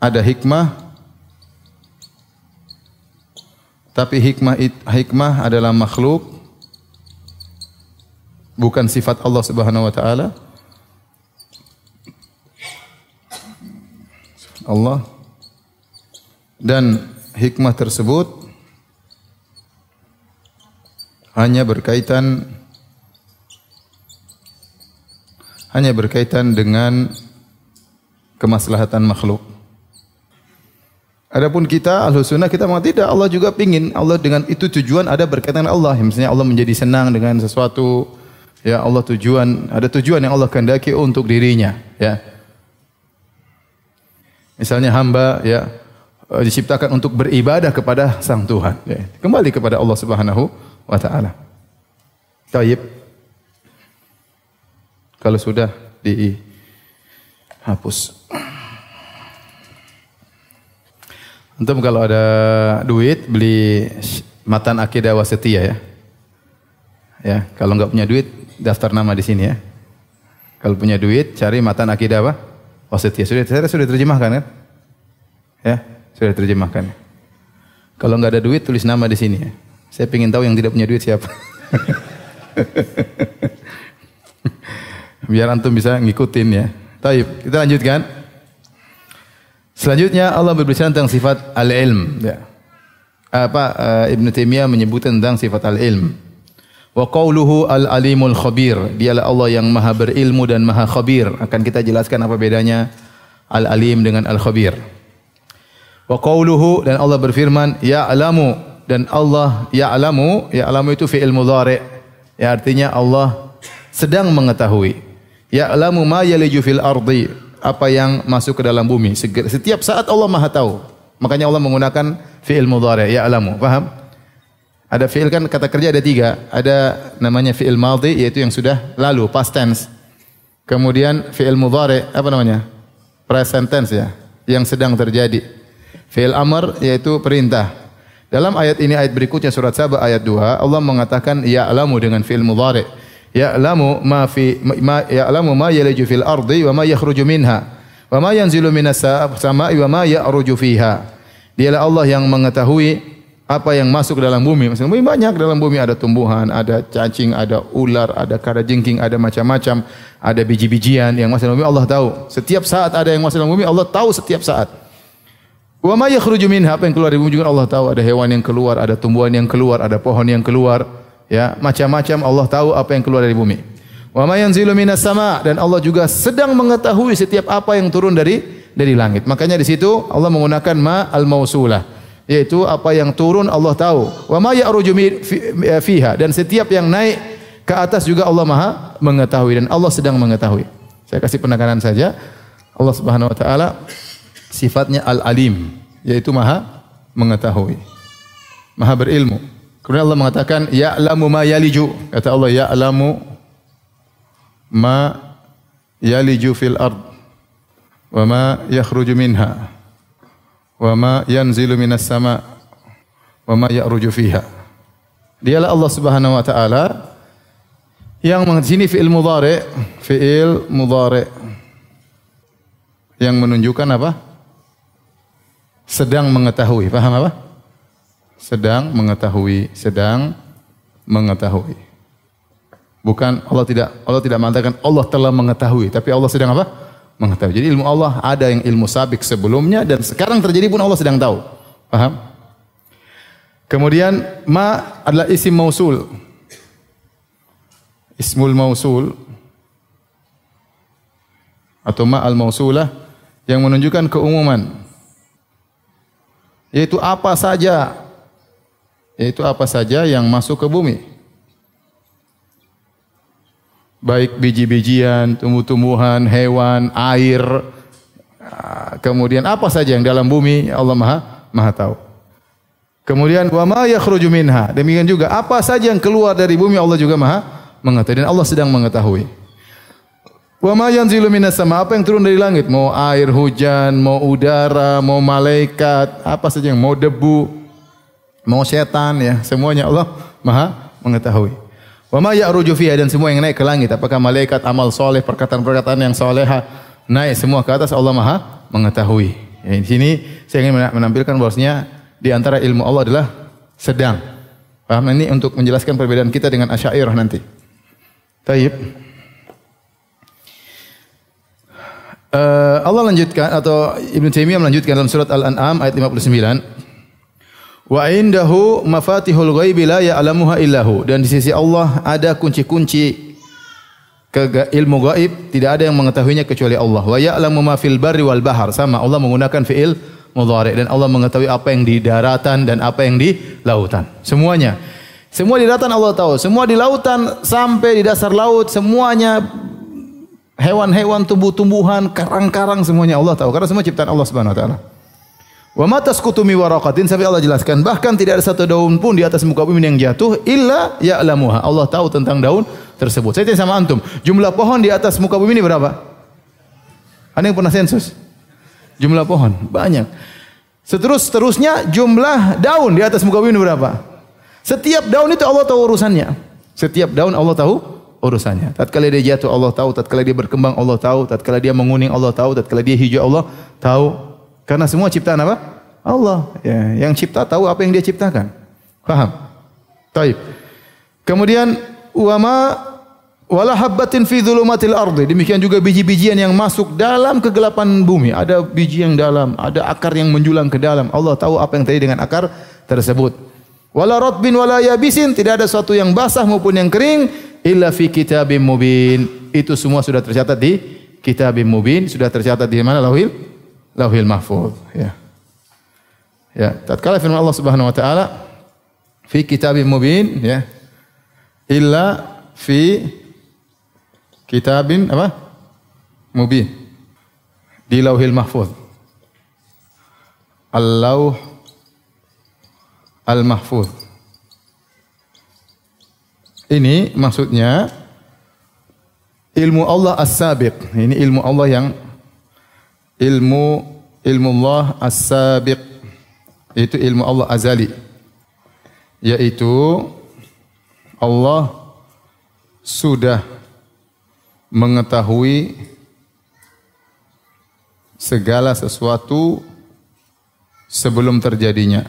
Ada hikmah tapi hikmah hikmah adalah makhluk bukan sifat Allah Subhanahu wa taala. Allah dan hikmah tersebut hanya berkaitan hanya berkaitan dengan kemaslahatan makhluk. Adapun kita ahlu sunnah kita mengatakan tidak Allah juga pingin Allah dengan itu tujuan ada berkaitan Allah. Misalnya Allah menjadi senang dengan sesuatu ya Allah tujuan ada tujuan yang Allah kehendaki untuk dirinya ya. Misalnya hamba ya eh, diciptakan untuk beribadah kepada sang Tuhan. Ya. Kembali kepada Allah Subhanahu wa taala. Taib. Kalau sudah dihapus. Untuk kalau ada duit beli matan akidah wasetia ya. Ya, kalau enggak punya duit daftar nama di sini ya. Kalau punya duit cari matan akidah apa? Wasitiyah. Sudah saya sudah terjemahkan kan? Ya, sudah terjemahkan. Kalau nggak ada duit tulis nama di sini ya. Saya ingin tahu yang tidak punya duit siapa. Biar antum bisa ngikutin ya. Taib, kita lanjutkan. Selanjutnya Allah berbicara tentang sifat al-ilm. Ya. Apa uh, Ibn Taimiyah menyebutkan tentang sifat al-ilm. Wa qawluhu al-alimul khabir. Dialah Allah yang maha berilmu dan maha khabir. Akan kita jelaskan apa bedanya al-alim dengan al-khabir. Wa qawluhu dan Allah berfirman, ya'lamu dan Allah ya'lamu, ya'lamu itu fi'il mudhari. Ya artinya Allah sedang mengetahui. Ya'lamu ma yaliju fil ardi, apa yang masuk ke dalam bumi. Setiap saat Allah Maha tahu. Makanya Allah menggunakan fi'il mudhari, ya'lamu. Paham? Ada fi'il kan kata kerja ada tiga. Ada namanya fi'il madhi yaitu yang sudah lalu, past tense. Kemudian fi'il mudhari, apa namanya? Present tense ya, yang sedang terjadi. Fi'il amr yaitu perintah. Dalam ayat ini ayat berikutnya surat Saba ayat 2 Allah mengatakan ya'lamu dengan fi'il mudhari. Ya'lamu ma fi ma ya'lamu ma yaliju fil ardi wa ma yakhruju minha wa ma yanzilu minas sama'i wa ma ya'ruju fiha. Dialah Allah yang mengetahui apa yang masuk dalam bumi. Maksudnya bumi banyak dalam bumi ada tumbuhan, ada cacing, ada ular, ada jengking, ada macam-macam, ada biji-bijian yang masuk dalam bumi Allah tahu. Setiap saat ada yang masuk dalam bumi Allah tahu setiap saat. Wa ma yakhruju minha apa yang keluar dari bumi juga Allah tahu. Ada hewan yang keluar, ada tumbuhan yang keluar, ada pohon yang keluar, ya, macam-macam Allah tahu apa yang keluar dari bumi. Wa ma yanzilu minas sama dan Allah juga sedang mengetahui setiap apa yang turun dari dari langit. Makanya di situ Allah menggunakan ma al-mausulah yaitu apa yang turun Allah tahu. Wa ma ya'ruju fiha dan setiap yang naik ke atas juga Allah Maha mengetahui dan Allah sedang mengetahui. Saya kasih penekanan saja. Allah Subhanahu wa taala sifatnya al-alim, yaitu maha mengetahui. Maha berilmu. Kemudian Allah mengatakan ya'lamu ma yaliju. Kata Allah ya'lamu ma yaliju fil ard wa ma yakhruju minha wa ma yanzilu minas sama wa ma ya'ruju fiha. Dialah Allah Subhanahu wa taala yang sini fi'il mudhari, fi'il mudhari yang menunjukkan apa? sedang mengetahui. Paham apa? Sedang mengetahui, sedang mengetahui. Bukan Allah tidak Allah tidak mengatakan Allah telah mengetahui, tapi Allah sedang apa? Mengetahui. Jadi ilmu Allah ada yang ilmu sabik sebelumnya dan sekarang terjadi pun Allah sedang tahu. Paham? Kemudian ma adalah isim mausul. Ismul mausul atau ma al mausulah yang menunjukkan keumuman yaitu apa saja yaitu apa saja yang masuk ke bumi baik biji-bijian, tumbuh-tumbuhan, hewan, air, ah, kemudian apa saja yang dalam bumi Allah Maha Maha tahu. Kemudian wa ma yakhruju minha. Demikian juga apa saja yang keluar dari bumi Allah juga Maha mengetahui dan Allah sedang mengetahui. Wa ma yanzilu minas sama apa yang turun dari langit, mau air hujan, mau udara, mau malaikat, apa saja yang mau debu, mau setan ya, semuanya Allah Maha mengetahui. Wa ma ya'ruju dan semua yang naik ke langit, apakah malaikat, amal soleh, perkataan-perkataan yang soleha naik semua ke atas Allah Maha mengetahui. Ya, di sini saya ingin menampilkan bahwasanya di antara ilmu Allah adalah sedang. Paham ini untuk menjelaskan perbedaan kita dengan Asy'ariyah nanti. Taib. Uh, Allah lanjutkan atau Ibn Taimiyah melanjutkan dalam surat Al-An'am ayat 59. Wa indahu mafatihul ghaibi la ya'lamuha illahu dan di sisi Allah ada kunci-kunci ke ilmu gaib tidak ada yang mengetahuinya kecuali Allah. Wa ya'lamu ma fil barri wal bahar sama Allah menggunakan fiil mudhari dan Allah mengetahui apa yang di daratan dan apa yang di lautan. Semuanya. Semua di daratan Allah tahu, semua di lautan sampai di dasar laut semuanya hewan-hewan, tumbuh-tumbuhan, karang-karang semuanya Allah tahu karena semua ciptaan Allah Subhanahu wa taala. Wa ma tasqutu mi waraqatin sampai Allah jelaskan bahkan tidak ada satu daun pun di atas muka bumi yang jatuh illa ya'lamuha. Allah tahu tentang daun tersebut. Saya tanya sama antum, jumlah pohon di atas muka bumi ini berapa? Ada yang pernah sensus? Jumlah pohon banyak. Seterus terusnya jumlah daun di atas muka bumi ini berapa? Setiap daun itu Allah tahu urusannya. Setiap daun Allah tahu urusannya. Tatkala dia jatuh Allah tahu, tatkala dia berkembang Allah tahu, tatkala dia menguning Allah tahu, tatkala dia hijau Allah tahu. Karena semua ciptaan apa? Allah. Ya, yang cipta tahu apa yang dia ciptakan. Paham? Taib. Kemudian wama wala habbatin fi dhulumatil ardi. Demikian juga biji-bijian yang masuk dalam kegelapan bumi. Ada biji yang dalam, ada akar yang menjulang ke dalam. Allah tahu apa yang terjadi dengan akar tersebut. Wala ratbin wala yabisin, tidak ada sesuatu yang basah maupun yang kering illa fi kitabim mubin. Itu semua sudah tercatat di kitabim mubin, sudah tercatat di mana? Lauhil Lauhil Mahfuz, ya. Ya, tatkala firman Allah Subhanahu wa taala fi kitabim mubin, ya. Illa fi kitabin apa? Mubin. Di Lauhil Mahfuz. Al-Lauh Al-Mahfuz. ini maksudnya ilmu Allah as-sabiq. Ini ilmu Allah yang ilmu ilmu Allah as-sabiq itu ilmu Allah azali yaitu Allah sudah mengetahui segala sesuatu sebelum terjadinya.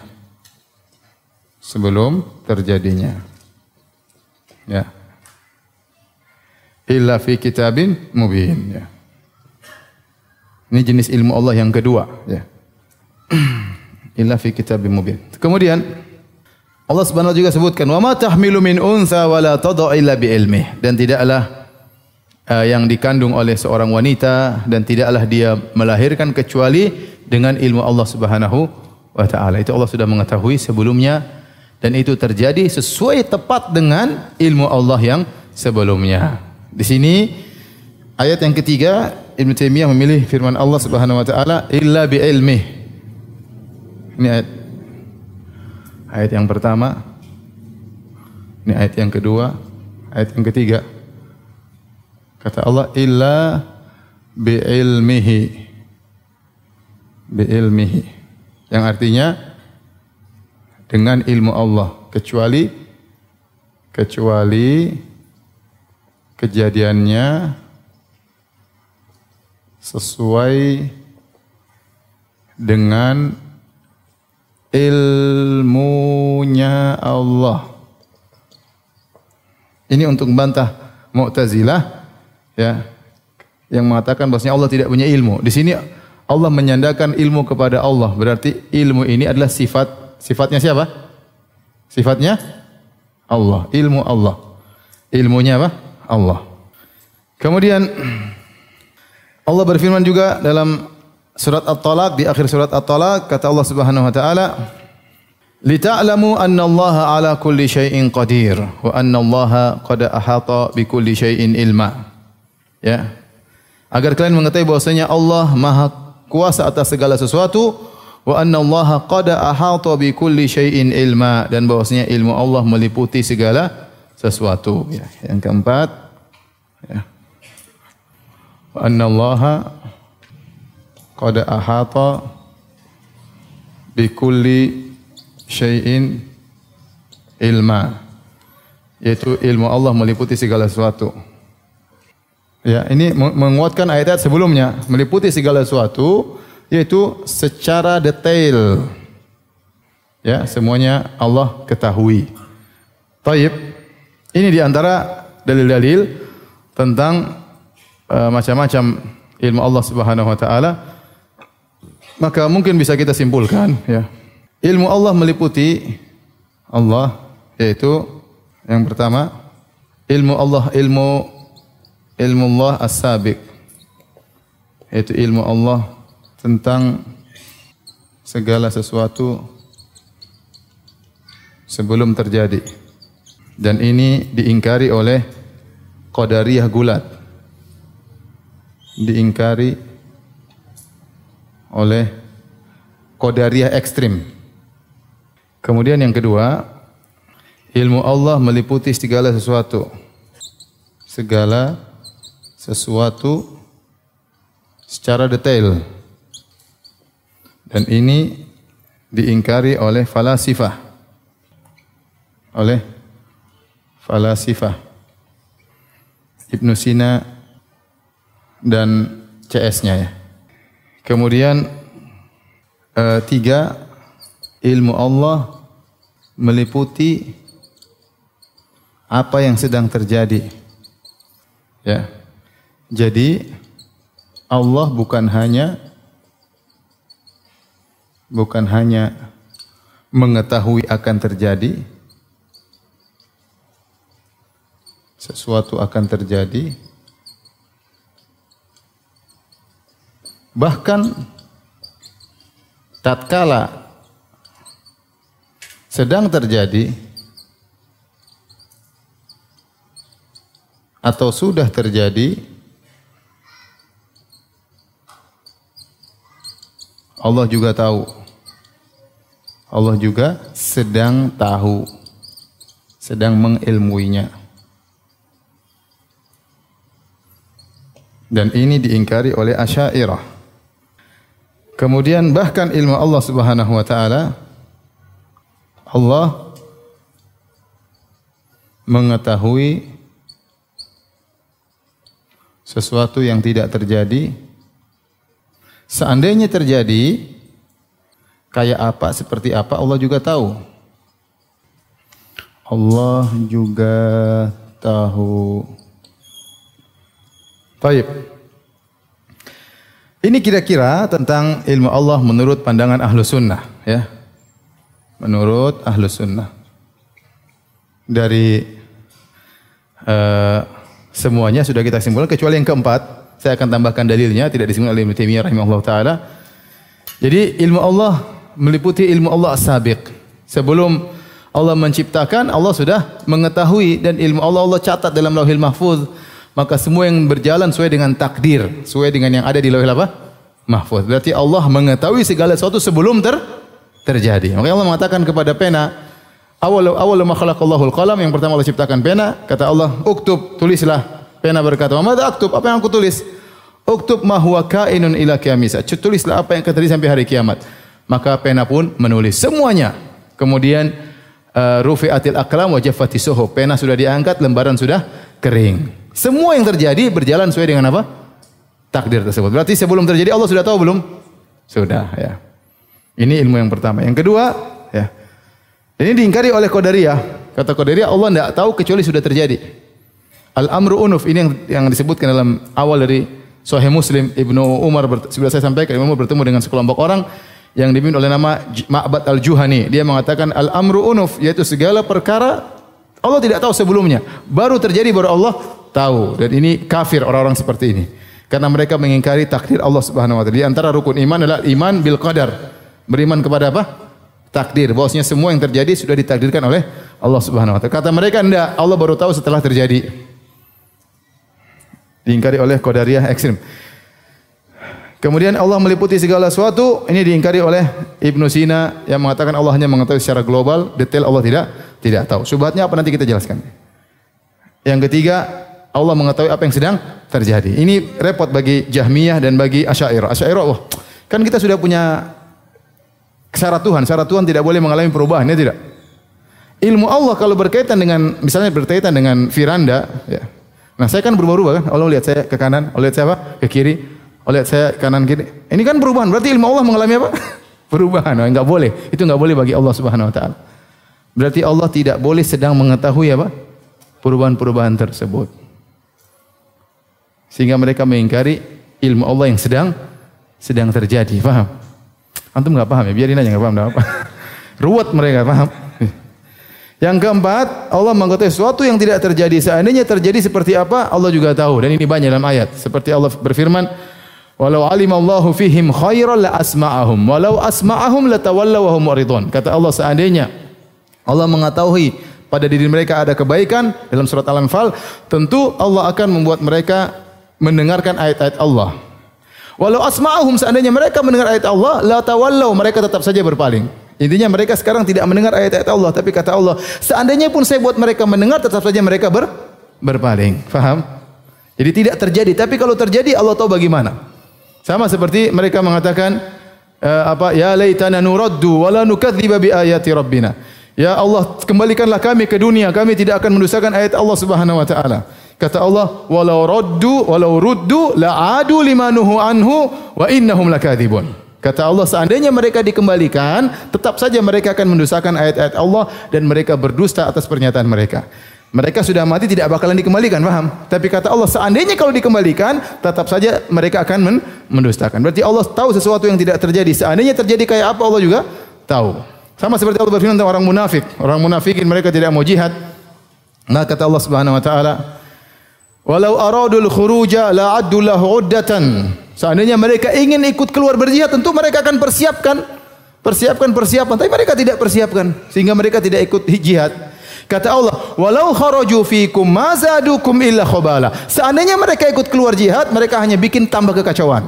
Sebelum terjadinya. Ya. Illa fi kitabin mubin. Ya. Ini jenis ilmu Allah yang kedua. Ya. Illa fi kitabin mubin. Kemudian Allah Subhanahu juga sebutkan wa ma tahmilu min unsa wa tad'u illa bi ilmih dan tidaklah uh, yang dikandung oleh seorang wanita dan tidaklah dia melahirkan kecuali dengan ilmu Allah Subhanahu wa taala. Itu Allah sudah mengetahui sebelumnya dan itu terjadi sesuai tepat dengan ilmu Allah yang sebelumnya. Di sini ayat yang ketiga Ibn Taimiyah memilih firman Allah Subhanahu wa taala illa bi ilmih. Ini ayat Ayat yang pertama, ini ayat yang kedua, ayat yang ketiga. Kata Allah, illa bi'ilmihi. Bi'ilmihi. Yang artinya, dengan ilmu Allah. Kecuali, kecuali kejadiannya sesuai dengan ilmunya Allah. Ini untuk membantah Mu'tazilah ya yang mengatakan bahwasanya Allah tidak punya ilmu. Di sini Allah menyandarkan ilmu kepada Allah. Berarti ilmu ini adalah sifat sifatnya siapa? Sifatnya Allah, ilmu Allah. Ilmunya apa? Allah. Kemudian Allah berfirman juga dalam surat At-Talaq di akhir surat At-Talaq kata Allah Subhanahu wa taala Lita'lamu anna Allah ala kulli syai'in qadir wa anna Allah qad ahata bi kulli syai'in ilma. Ya. Agar kalian mengetahui bahwasanya Allah Maha kuasa atas segala sesuatu wa anna Allah qad ahata bi kulli syai'in ilma dan bahwasanya ilmu Allah meliputi segala sesuatu. Ya. Yang keempat ya. Anna Allah qad ahata bi kulli syai'in ilma yaitu ilmu Allah meliputi segala sesuatu. Ya, ini menguatkan ayat-ayat sebelumnya, meliputi segala sesuatu yaitu secara detail. Ya, semuanya Allah ketahui. Taib. Ini di antara dalil-dalil tentang macam-macam ilmu Allah Subhanahu wa taala maka mungkin bisa kita simpulkan ya. Ilmu Allah meliputi Allah yaitu yang pertama ilmu Allah ilmu ilmu Allah as-sabiq yaitu ilmu Allah tentang segala sesuatu sebelum terjadi dan ini diingkari oleh Qadariyah gulat diingkari oleh Qadariyah ekstrim. Kemudian yang kedua, ilmu Allah meliputi segala sesuatu. Segala sesuatu secara detail. Dan ini diingkari oleh falasifah. Oleh falasifah. Ibnu Sina dan CS-nya ya. Kemudian uh, tiga ilmu Allah meliputi apa yang sedang terjadi. Ya. Jadi Allah bukan hanya bukan hanya mengetahui akan terjadi sesuatu akan terjadi Bahkan tatkala sedang terjadi atau sudah terjadi Allah juga tahu. Allah juga sedang tahu. Sedang mengilmuinya. Dan ini diingkari oleh asyairah Kemudian bahkan ilmu Allah Subhanahu wa taala Allah mengetahui sesuatu yang tidak terjadi. Seandainya terjadi kayak apa seperti apa Allah juga tahu. Allah juga tahu. Baik. Ini kira-kira tentang ilmu Allah menurut pandangan ahlu sunnah. Ya. Menurut ahlu sunnah. Dari uh, semuanya sudah kita simpulkan kecuali yang keempat saya akan tambahkan dalilnya tidak disebut oleh Ibnu Taimiyah rahimahullah taala. Jadi ilmu Allah meliputi ilmu Allah as-sabiq. Sebelum Allah menciptakan, Allah sudah mengetahui dan ilmu Allah Allah catat dalam Lauhil Mahfuz maka semua yang berjalan sesuai dengan takdir, sesuai dengan yang ada di lauhil apa? Mahfuz. Berarti Allah mengetahui segala sesuatu sebelum ter terjadi. Maka Allah mengatakan kepada pena, awal awal ma khalaqallahu al-qalam yang pertama Allah ciptakan pena, kata Allah, "Uktub, tulislah." Pena berkata, "Mada aktub? Apa yang aku tulis?" Uktub ma huwa kainun ila qiyamisa. Tulislah apa yang terjadi sampai hari kiamat. Maka pena pun menulis semuanya. Kemudian uh, rufi'atil aqlam wa jaffati Pena sudah diangkat, lembaran sudah kering. Semua yang terjadi berjalan sesuai dengan apa? Takdir tersebut. Berarti sebelum terjadi Allah sudah tahu belum? Sudah, ya. Ini ilmu yang pertama. Yang kedua, ya. Ini diingkari oleh Qadariyah. Kata Qadariyah Allah tidak tahu kecuali sudah terjadi. Al-amru unuf ini yang yang disebutkan dalam awal dari Sahih Muslim Ibnu Umar sudah saya sampaikan Ibnu Umar bertemu dengan sekelompok orang yang dipimpin oleh nama Ma'bad Al-Juhani. Dia mengatakan al-amru unuf yaitu segala perkara Allah tidak tahu sebelumnya. Baru terjadi baru Allah tahu dan ini kafir orang-orang seperti ini. Karena mereka mengingkari takdir Allah Subhanahu wa taala. Di antara rukun iman adalah iman bil qadar. Beriman kepada apa? Takdir. Bahwasanya semua yang terjadi sudah ditakdirkan oleh Allah Subhanahu wa taala. Kata mereka enggak, Allah baru tahu setelah terjadi. Diingkari oleh qadariyah ekstrim. Kemudian Allah meliputi segala sesuatu, ini diingkari oleh Ibnu Sina yang mengatakan Allah hanya mengetahui secara global, detail Allah tidak tidak tahu. Subhatnya apa nanti kita jelaskan. Yang ketiga, Allah mengetahui apa yang sedang terjadi. Ini repot bagi Jahmiyah dan bagi Asy'ariyah. Asy'ariyah, wah, kan kita sudah punya syarat Tuhan. Syarat Tuhan tidak boleh mengalami perubahan, ya tidak? Ilmu Allah kalau berkaitan dengan misalnya berkaitan dengan firanda, ya. Nah, saya kan berubah-ubah kan. Allah lihat saya ke kanan, Allah lihat saya apa? Ke kiri. Allah lihat saya kanan kiri. Ini kan perubahan. Berarti ilmu Allah mengalami apa? perubahan. Nah, enggak boleh. Itu enggak boleh bagi Allah Subhanahu wa taala. Berarti Allah tidak boleh sedang mengetahui apa? perubahan-perubahan tersebut. Sehingga mereka mengingkari ilmu Allah yang sedang sedang terjadi. Paham? Antum nggak paham ya? Biarin aja nggak paham, enggak apa. Ruwet mereka, paham? Yang keempat, Allah mengetahui sesuatu yang tidak terjadi. Seandainya terjadi seperti apa, Allah juga tahu. Dan ini banyak dalam ayat. Seperti Allah berfirman, Walau alimallahu fihim khairan la asma'ahum. Walau asma'ahum la tawallaw wa hum Kata Allah seandainya Allah mengetahui pada diri mereka ada kebaikan dalam surat Al-Anfal, tentu Allah akan membuat mereka mendengarkan ayat-ayat Allah. Walau asma'ahum seandainya mereka mendengar ayat Allah, la tawallau mereka tetap saja berpaling. Intinya mereka sekarang tidak mendengar ayat-ayat Allah, tapi kata Allah, seandainya pun saya buat mereka mendengar, tetap saja mereka ber, berpaling. Faham? Jadi tidak terjadi, tapi kalau terjadi Allah tahu bagaimana. Sama seperti mereka mengatakan uh, apa ya laitana nuraddu wala nukadziba bi ayati rabbina. Ya Allah, kembalikanlah kami ke dunia. Kami tidak akan mendustakan ayat Allah Subhanahu wa taala. Kata Allah, "Walau raddu walau ruddu la'adu limanuhu anhu wa innahum lakadzibun." Kata Allah, seandainya mereka dikembalikan, tetap saja mereka akan mendustakan ayat-ayat Allah dan mereka berdusta atas pernyataan mereka. Mereka sudah mati tidak bakalan dikembalikan, paham? Tapi kata Allah, seandainya kalau dikembalikan, tetap saja mereka akan mendustakan. Berarti Allah tahu sesuatu yang tidak terjadi. Seandainya terjadi kayak apa Allah juga tahu. Sama seperti Allah berfirman tentang orang munafik. Orang munafikin mereka tidak mau jihad. Nah kata Allah Subhanahu wa taala, "Walau aradul khuruja la addu lahu uddatan." Seandainya mereka ingin ikut keluar berjihad, tentu mereka akan persiapkan persiapkan persiapan, tapi mereka tidak persiapkan sehingga mereka tidak ikut jihad. Kata Allah, "Walau kharaju fikum ma zadukum illa khabala." Seandainya mereka ikut keluar jihad, mereka hanya bikin tambah kekacauan.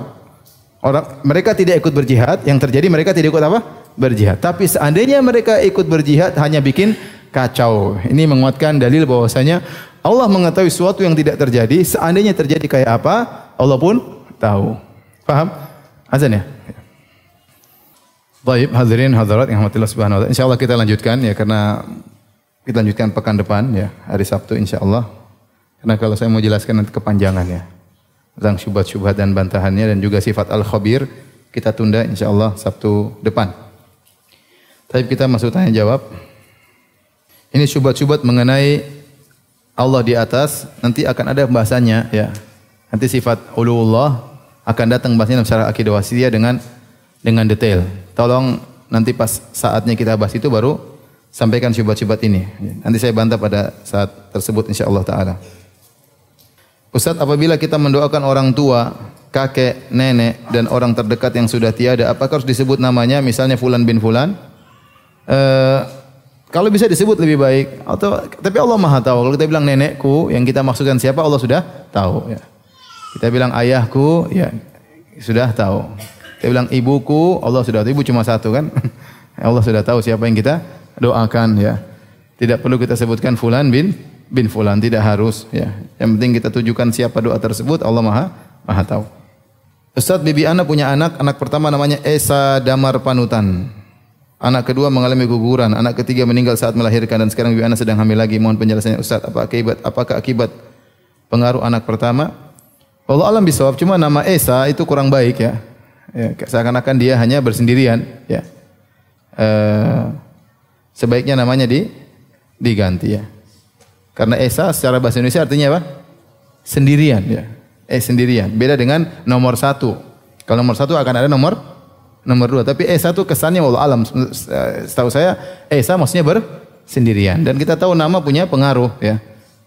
Orang mereka tidak ikut berjihad, yang terjadi mereka tidak ikut apa? berjihad. Tapi seandainya mereka ikut berjihad hanya bikin kacau. Ini menguatkan dalil bahwasanya Allah mengetahui sesuatu yang tidak terjadi. Seandainya terjadi kayak apa, Allah pun tahu. Paham? Azan ya? Baik, hadirin hadirat yang rahmatillah subhanahu wa taala. Insyaallah kita lanjutkan ya karena kita lanjutkan pekan depan ya, hari Sabtu insyaallah. Karena kalau saya mau jelaskan nanti kepanjangan ya. Tentang syubhat-syubhat dan bantahannya dan juga sifat al-khabir kita tunda insyaallah Sabtu depan. Tapi kita masuk tanya jawab. Ini syubhat-syubhat mengenai Allah di atas, nanti akan ada pembahasannya ya. Nanti sifat uluullah akan datang bahasnya dalam syarah akidah wasiyah dengan dengan detail. Tolong nanti pas saatnya kita bahas itu baru sampaikan syubhat-syubhat ini. Nanti saya bantah pada saat tersebut insyaallah taala. Ustaz, apabila kita mendoakan orang tua, kakek, nenek dan orang terdekat yang sudah tiada, apakah harus disebut namanya misalnya fulan bin fulan? Eh, kalau bisa disebut lebih baik atau tapi Allah Maha tahu. Kalau kita bilang nenekku, yang kita maksudkan siapa Allah sudah tahu ya. Kita bilang ayahku, ya sudah tahu. Kita bilang ibuku, Allah sudah tahu. Ibu cuma satu kan? Allah sudah tahu siapa yang kita doakan ya. Tidak perlu kita sebutkan fulan bin bin fulan, tidak harus ya. Yang penting kita tujukan siapa doa tersebut, Allah Maha Maha tahu. Ustaz Bibi Ana punya anak, anak pertama namanya Esa Damar Panutan. Anak kedua mengalami guguran, anak ketiga meninggal saat melahirkan dan sekarang Bibi Ana sedang hamil lagi. Mohon penjelasannya Ustaz, apa akibat apakah akibat pengaruh anak pertama? Allah alam bisawab, cuma nama Esa itu kurang baik ya. ya seakan-akan dia hanya bersendirian ya. Uh, sebaiknya namanya di diganti ya. Karena Esa secara bahasa Indonesia artinya apa? Sendirian ya. Eh sendirian. Beda dengan nomor satu. Kalau nomor satu akan ada nomor nomor dua. Tapi Esa itu kesannya Allah alam. Setahu saya Esa maksudnya bersendirian. Dan kita tahu nama punya pengaruh ya.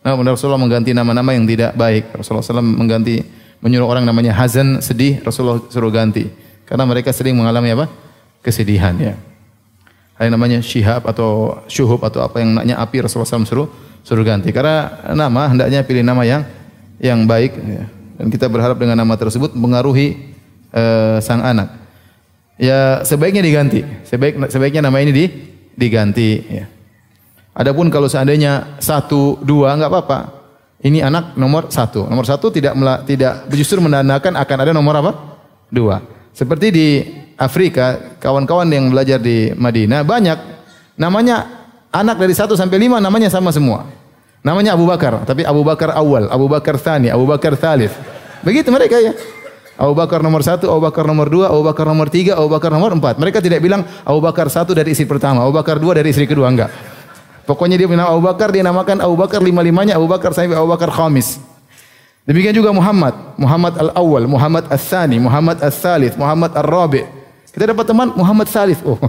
Nah, Rasulullah mengganti nama-nama yang tidak baik. Rasulullah SAW mengganti menyuruh orang namanya hazan sedih. Rasulullah suruh ganti. Karena mereka sering mengalami apa? Kesedihan ya. Ada namanya syihab atau syuhub atau apa yang naknya api Rasulullah SAW suruh suruh ganti. Karena nama hendaknya pilih nama yang yang baik ya. dan kita berharap dengan nama tersebut mengaruhi uh, sang anak. Ya sebaiknya diganti. Sebaik sebaiknya nama ini di diganti. Ya. Adapun kalau seandainya satu dua nggak apa-apa. Ini anak nomor satu. Nomor satu tidak tidak justru menandakan akan ada nomor apa? Dua. Seperti di Afrika, kawan-kawan yang belajar di Madinah banyak namanya anak dari satu sampai lima namanya sama semua. Namanya Abu Bakar, tapi Abu Bakar awal, Abu Bakar thani, Abu Bakar thalith. Begitu mereka ya. Abu Bakar nomor satu, Abu Bakar nomor dua, Abu Bakar nomor tiga, Abu Bakar nomor empat. Mereka tidak bilang Abu Bakar satu dari istri pertama, Abu Bakar dua dari istri kedua, enggak. Pokoknya dia bilang Abu Bakar, dia namakan Abu Bakar lima-limanya, Abu Bakar sampai Abu Bakar khamis. Demikian juga Muhammad, Muhammad al-awwal, Muhammad al-thani, Muhammad al-thalith, Muhammad al-rabi. Kita dapat teman Muhammad Salif. Oh,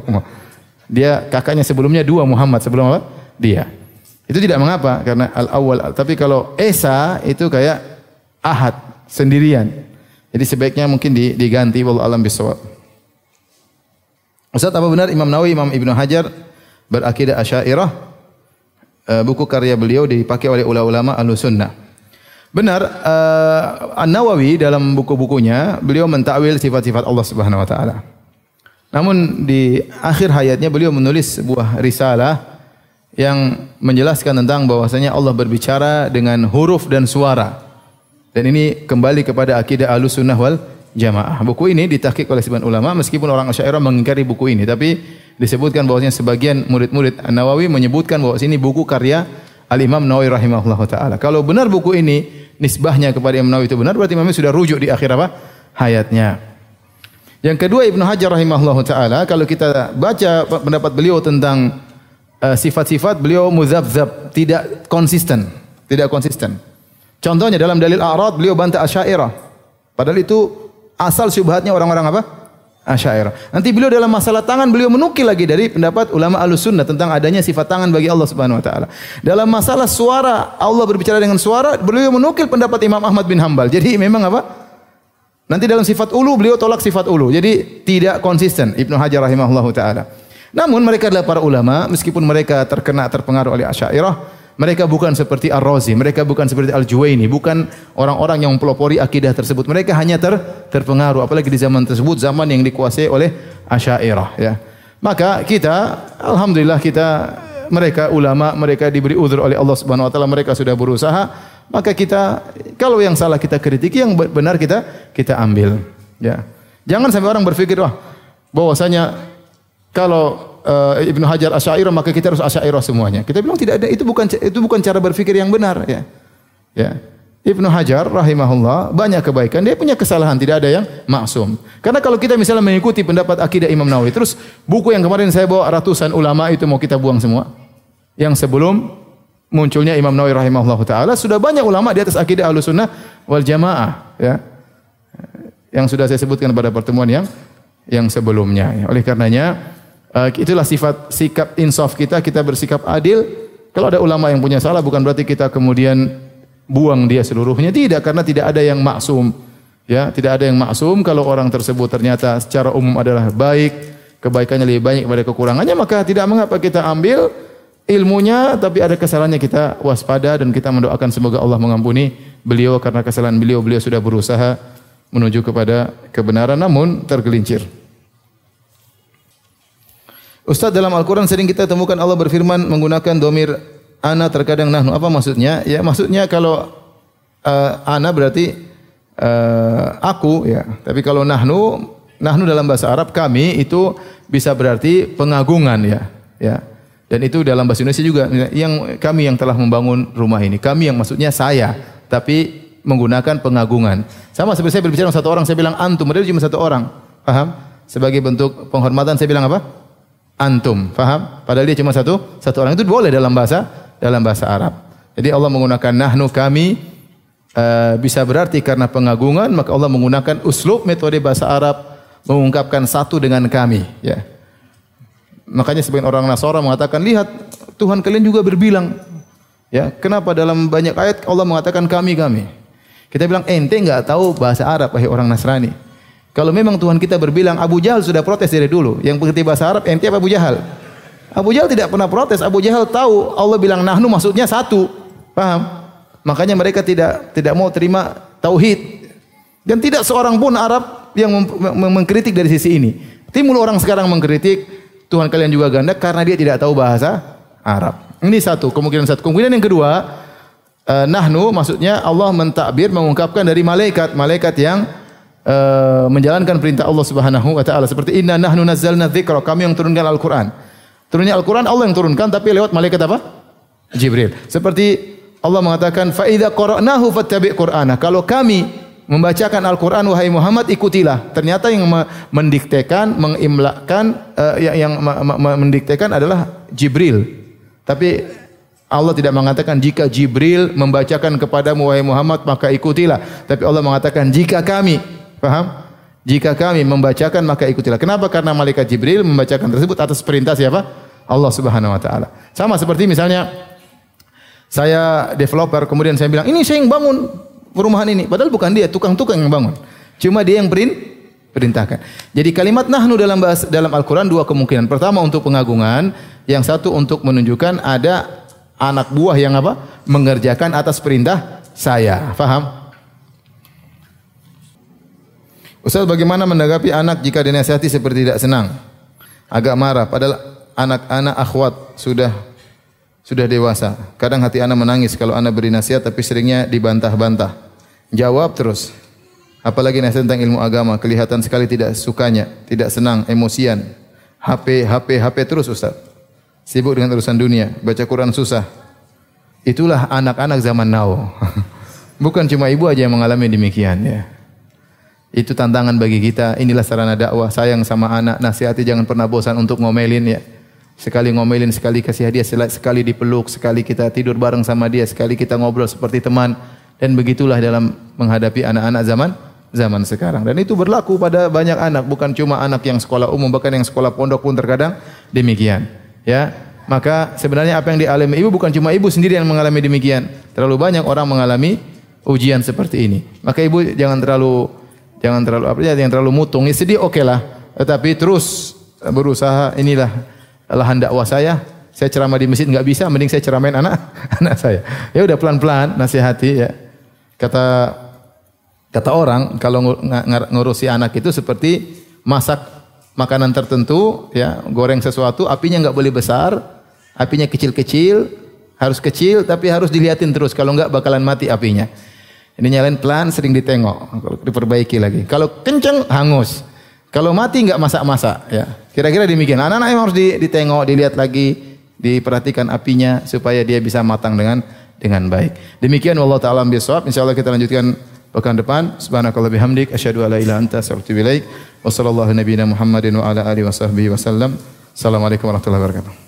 dia kakaknya sebelumnya dua Muhammad sebelum apa? Dia. Itu tidak mengapa karena al awal. Tapi kalau Esa itu kayak ahad sendirian. Jadi sebaiknya mungkin diganti walau alam bisawab. Ustaz apa benar Imam Nawawi, Imam Ibnu Hajar berakidah Asy'ariyah? Uh, buku karya beliau dipakai oleh ulama-ulama Ahlussunnah. Benar, uh, An-Nawawi dalam buku-bukunya beliau mentakwil sifat-sifat Allah Subhanahu wa taala. Namun di akhir hayatnya beliau menulis sebuah risalah yang menjelaskan tentang bahwasanya Allah berbicara dengan huruf dan suara. Dan ini kembali kepada akidah Ahlussunnah wal Jamaah. Buku ini ditahqiq oleh sebagian ulama meskipun orang Asy'ariyah mengingkari buku ini, tapi disebutkan bahwasanya sebagian murid-murid An-Nawawi menyebutkan bahwa ini buku karya Al-Imam Nawawi rahimahullah taala. Kalau benar buku ini nisbahnya kepada Imam Nawawi itu benar berarti Imam sudah rujuk di akhir apa? hayatnya. Yang kedua Ibnu Hajar rahimahullah taala kalau kita baca pendapat beliau tentang Eh, sifat-sifat beliau muzabzab, tidak konsisten, tidak konsisten. Contohnya dalam dalil a'rad beliau bantah Asy'ariyah. Padahal itu asal syubhatnya orang-orang apa? Asy'ariyah. Nanti beliau dalam masalah tangan beliau menukil lagi dari pendapat ulama Ahlussunnah tentang adanya sifat tangan bagi Allah Subhanahu wa taala. Dalam masalah suara, Allah berbicara dengan suara, beliau menukil pendapat Imam Ahmad bin Hambal. Jadi memang apa? Nanti dalam sifat ulu beliau tolak sifat ulu. Jadi tidak konsisten Ibnu Hajar rahimahullahu taala. Namun mereka adalah para ulama, meskipun mereka terkena terpengaruh oleh Asy'ariyah, mereka bukan seperti Ar-Razi, mereka bukan seperti Al-Juwaini, bukan orang-orang yang mempelopori akidah tersebut. Mereka hanya ter, terpengaruh apalagi di zaman tersebut zaman yang dikuasai oleh Asy'ariyah ya. Maka kita alhamdulillah kita mereka ulama mereka diberi uzur oleh Allah Subhanahu wa taala mereka sudah berusaha maka kita kalau yang salah kita kritiki, yang benar kita kita ambil. Ya. Jangan sampai orang berpikir wah bahwasanya kalau uh, Ibnu Hajar Asy'ariyah maka kita harus Asy'ariyah semuanya. Kita bilang tidak ada itu bukan itu bukan cara berpikir yang benar ya. Ya. Ibnu Hajar rahimahullah banyak kebaikan, dia punya kesalahan, tidak ada yang maksum. Karena kalau kita misalnya mengikuti pendapat akidah Imam Nawawi, terus buku yang kemarin saya bawa ratusan ulama itu mau kita buang semua. Yang sebelum munculnya Imam Nawawi rahimahullah taala sudah banyak ulama di atas akidah Ahlussunnah wal Jamaah ya. Yang sudah saya sebutkan pada pertemuan yang yang sebelumnya. Oleh karenanya itulah sifat sikap insaf kita, kita bersikap adil. Kalau ada ulama yang punya salah bukan berarti kita kemudian buang dia seluruhnya. Tidak karena tidak ada yang maksum. Ya tidak ada yang maksum kalau orang tersebut ternyata secara umum adalah baik kebaikannya lebih banyak daripada kekurangannya maka tidak mengapa kita ambil ilmunya tapi ada kesalahannya kita waspada dan kita mendoakan semoga Allah mengampuni beliau karena kesalahan beliau beliau sudah berusaha menuju kepada kebenaran namun tergelincir Ustaz dalam Al-Quran sering kita temukan Allah berfirman menggunakan domir ana terkadang nahnu. Apa maksudnya? Ya maksudnya kalau uh, ana berarti uh, aku ya. Tapi kalau nahnu nahnu dalam bahasa Arab kami itu bisa berarti pengagungan ya. Ya. Dan itu dalam bahasa Indonesia juga yang kami yang telah membangun rumah ini. Kami yang maksudnya saya, tapi menggunakan pengagungan. Sama seperti saya berbicara dengan satu orang, saya bilang antum, padahal cuma satu orang. Paham? Sebagai bentuk penghormatan saya bilang apa? Antum. Paham? Padahal dia cuma satu satu orang. Itu boleh dalam bahasa dalam bahasa Arab. Jadi Allah menggunakan nahnu kami uh, bisa berarti karena pengagungan maka Allah menggunakan uslub metode bahasa Arab mengungkapkan satu dengan kami ya. Makanya sebagian orang Nasara mengatakan lihat Tuhan kalian juga berbilang ya kenapa dalam banyak ayat Allah mengatakan kami kami kita bilang ente enggak tahu bahasa Arab wahai orang Nasrani kalau memang Tuhan kita berbilang Abu Jahal sudah protes dari dulu yang mengerti bahasa Arab ente apa Abu Jahal Abu Jahal tidak pernah protes. Abu Jahal tahu Allah bilang nahnu maksudnya satu. Paham? Makanya mereka tidak tidak mau terima tauhid. Dan tidak seorang pun Arab yang mengkritik dari sisi ini. Timbul orang sekarang mengkritik Tuhan kalian juga ganda karena dia tidak tahu bahasa Arab. Ini satu, kemungkinan satu. Kemungkinan yang kedua, uh, nahnu maksudnya Allah mentakbir mengungkapkan dari malaikat, malaikat yang uh, menjalankan perintah Allah Subhanahu wa taala seperti inna nahnu nazzalna dzikra, kami yang turunkan Al-Qur'an. Turunnya Al-Quran Allah yang turunkan tapi lewat malaikat apa? Jibril. Seperti Allah mengatakan fa idza qara'nahu fattabi' Qur'ana. Kalau kami membacakan Al-Quran wahai Muhammad ikutilah. Ternyata yang mendiktekan, mengimlakan uh, yang, yang mendiktekan adalah Jibril. Tapi Allah tidak mengatakan jika Jibril membacakan kepadamu wahai Muhammad maka ikutilah. Tapi Allah mengatakan jika kami, paham? Jika kami membacakan maka ikutilah. Kenapa? Karena malaikat Jibril membacakan tersebut atas perintah siapa? Allah Subhanahu wa taala. Sama seperti misalnya saya developer kemudian saya bilang, "Ini saya yang bangun perumahan ini." Padahal bukan dia, tukang-tukang yang bangun. Cuma dia yang perin perintahkan. Jadi kalimat nahnu dalam bahasa, dalam Al-Qur'an dua kemungkinan. Pertama untuk pengagungan, yang satu untuk menunjukkan ada anak buah yang apa? mengerjakan atas perintah saya. Faham? Ustaz bagaimana menanggapi anak jika dinasihati seperti tidak senang? Agak marah padahal anak-anak akhwat sudah sudah dewasa. Kadang hati anak menangis kalau anak beri nasihat tapi seringnya dibantah-bantah. Jawab terus. Apalagi nasihat tentang ilmu agama, kelihatan sekali tidak sukanya, tidak senang, emosian. HP, HP, HP terus Ustaz. Sibuk dengan urusan dunia, baca Quran susah. Itulah anak-anak zaman now. Bukan cuma ibu aja yang mengalami demikian ya. Itu tantangan bagi kita. Inilah sarana dakwah. Sayang sama anak. Nasihati jangan pernah bosan untuk ngomelin ya. Sekali ngomelin, sekali kasih hadiah, sekali dipeluk, sekali kita tidur bareng sama dia, sekali kita ngobrol seperti teman. Dan begitulah dalam menghadapi anak-anak zaman zaman sekarang. Dan itu berlaku pada banyak anak, bukan cuma anak yang sekolah umum, bahkan yang sekolah pondok pun terkadang demikian. Ya, maka sebenarnya apa yang dialami ibu bukan cuma ibu sendiri yang mengalami demikian. Terlalu banyak orang mengalami ujian seperti ini. Maka ibu jangan terlalu Jangan terlalu apa ya, jangan terlalu mutung. Ya, sedih oke okay lah. Tetapi terus berusaha inilah lahan dakwah saya. Saya ceramah di masjid nggak bisa, mending saya ceramain anak anak saya. Ya udah pelan-pelan nasihati ya. Kata kata orang kalau ngurusi anak itu seperti masak makanan tertentu ya, goreng sesuatu, apinya nggak boleh besar, apinya kecil-kecil, Harus kecil tapi harus dilihatin terus. Kalau enggak bakalan mati apinya. Ini nyalain pelan sering ditengok. Diperbaiki lagi. Kalau kenceng hangus. Kalau mati enggak masak-masak ya. Kira-kira demikian. Anak-anak yang harus ditengok, dilihat lagi, diperhatikan apinya supaya dia bisa matang dengan dengan baik. Demikian wallahu taala bisawab. Insyaallah kita lanjutkan pekan depan. Subhanakallah bihamdik asyhadu alla ilaha anta astaghfiruka wa atubu. Wa ala wasallam. Assalamualaikum warahmatullahi wabarakatuh.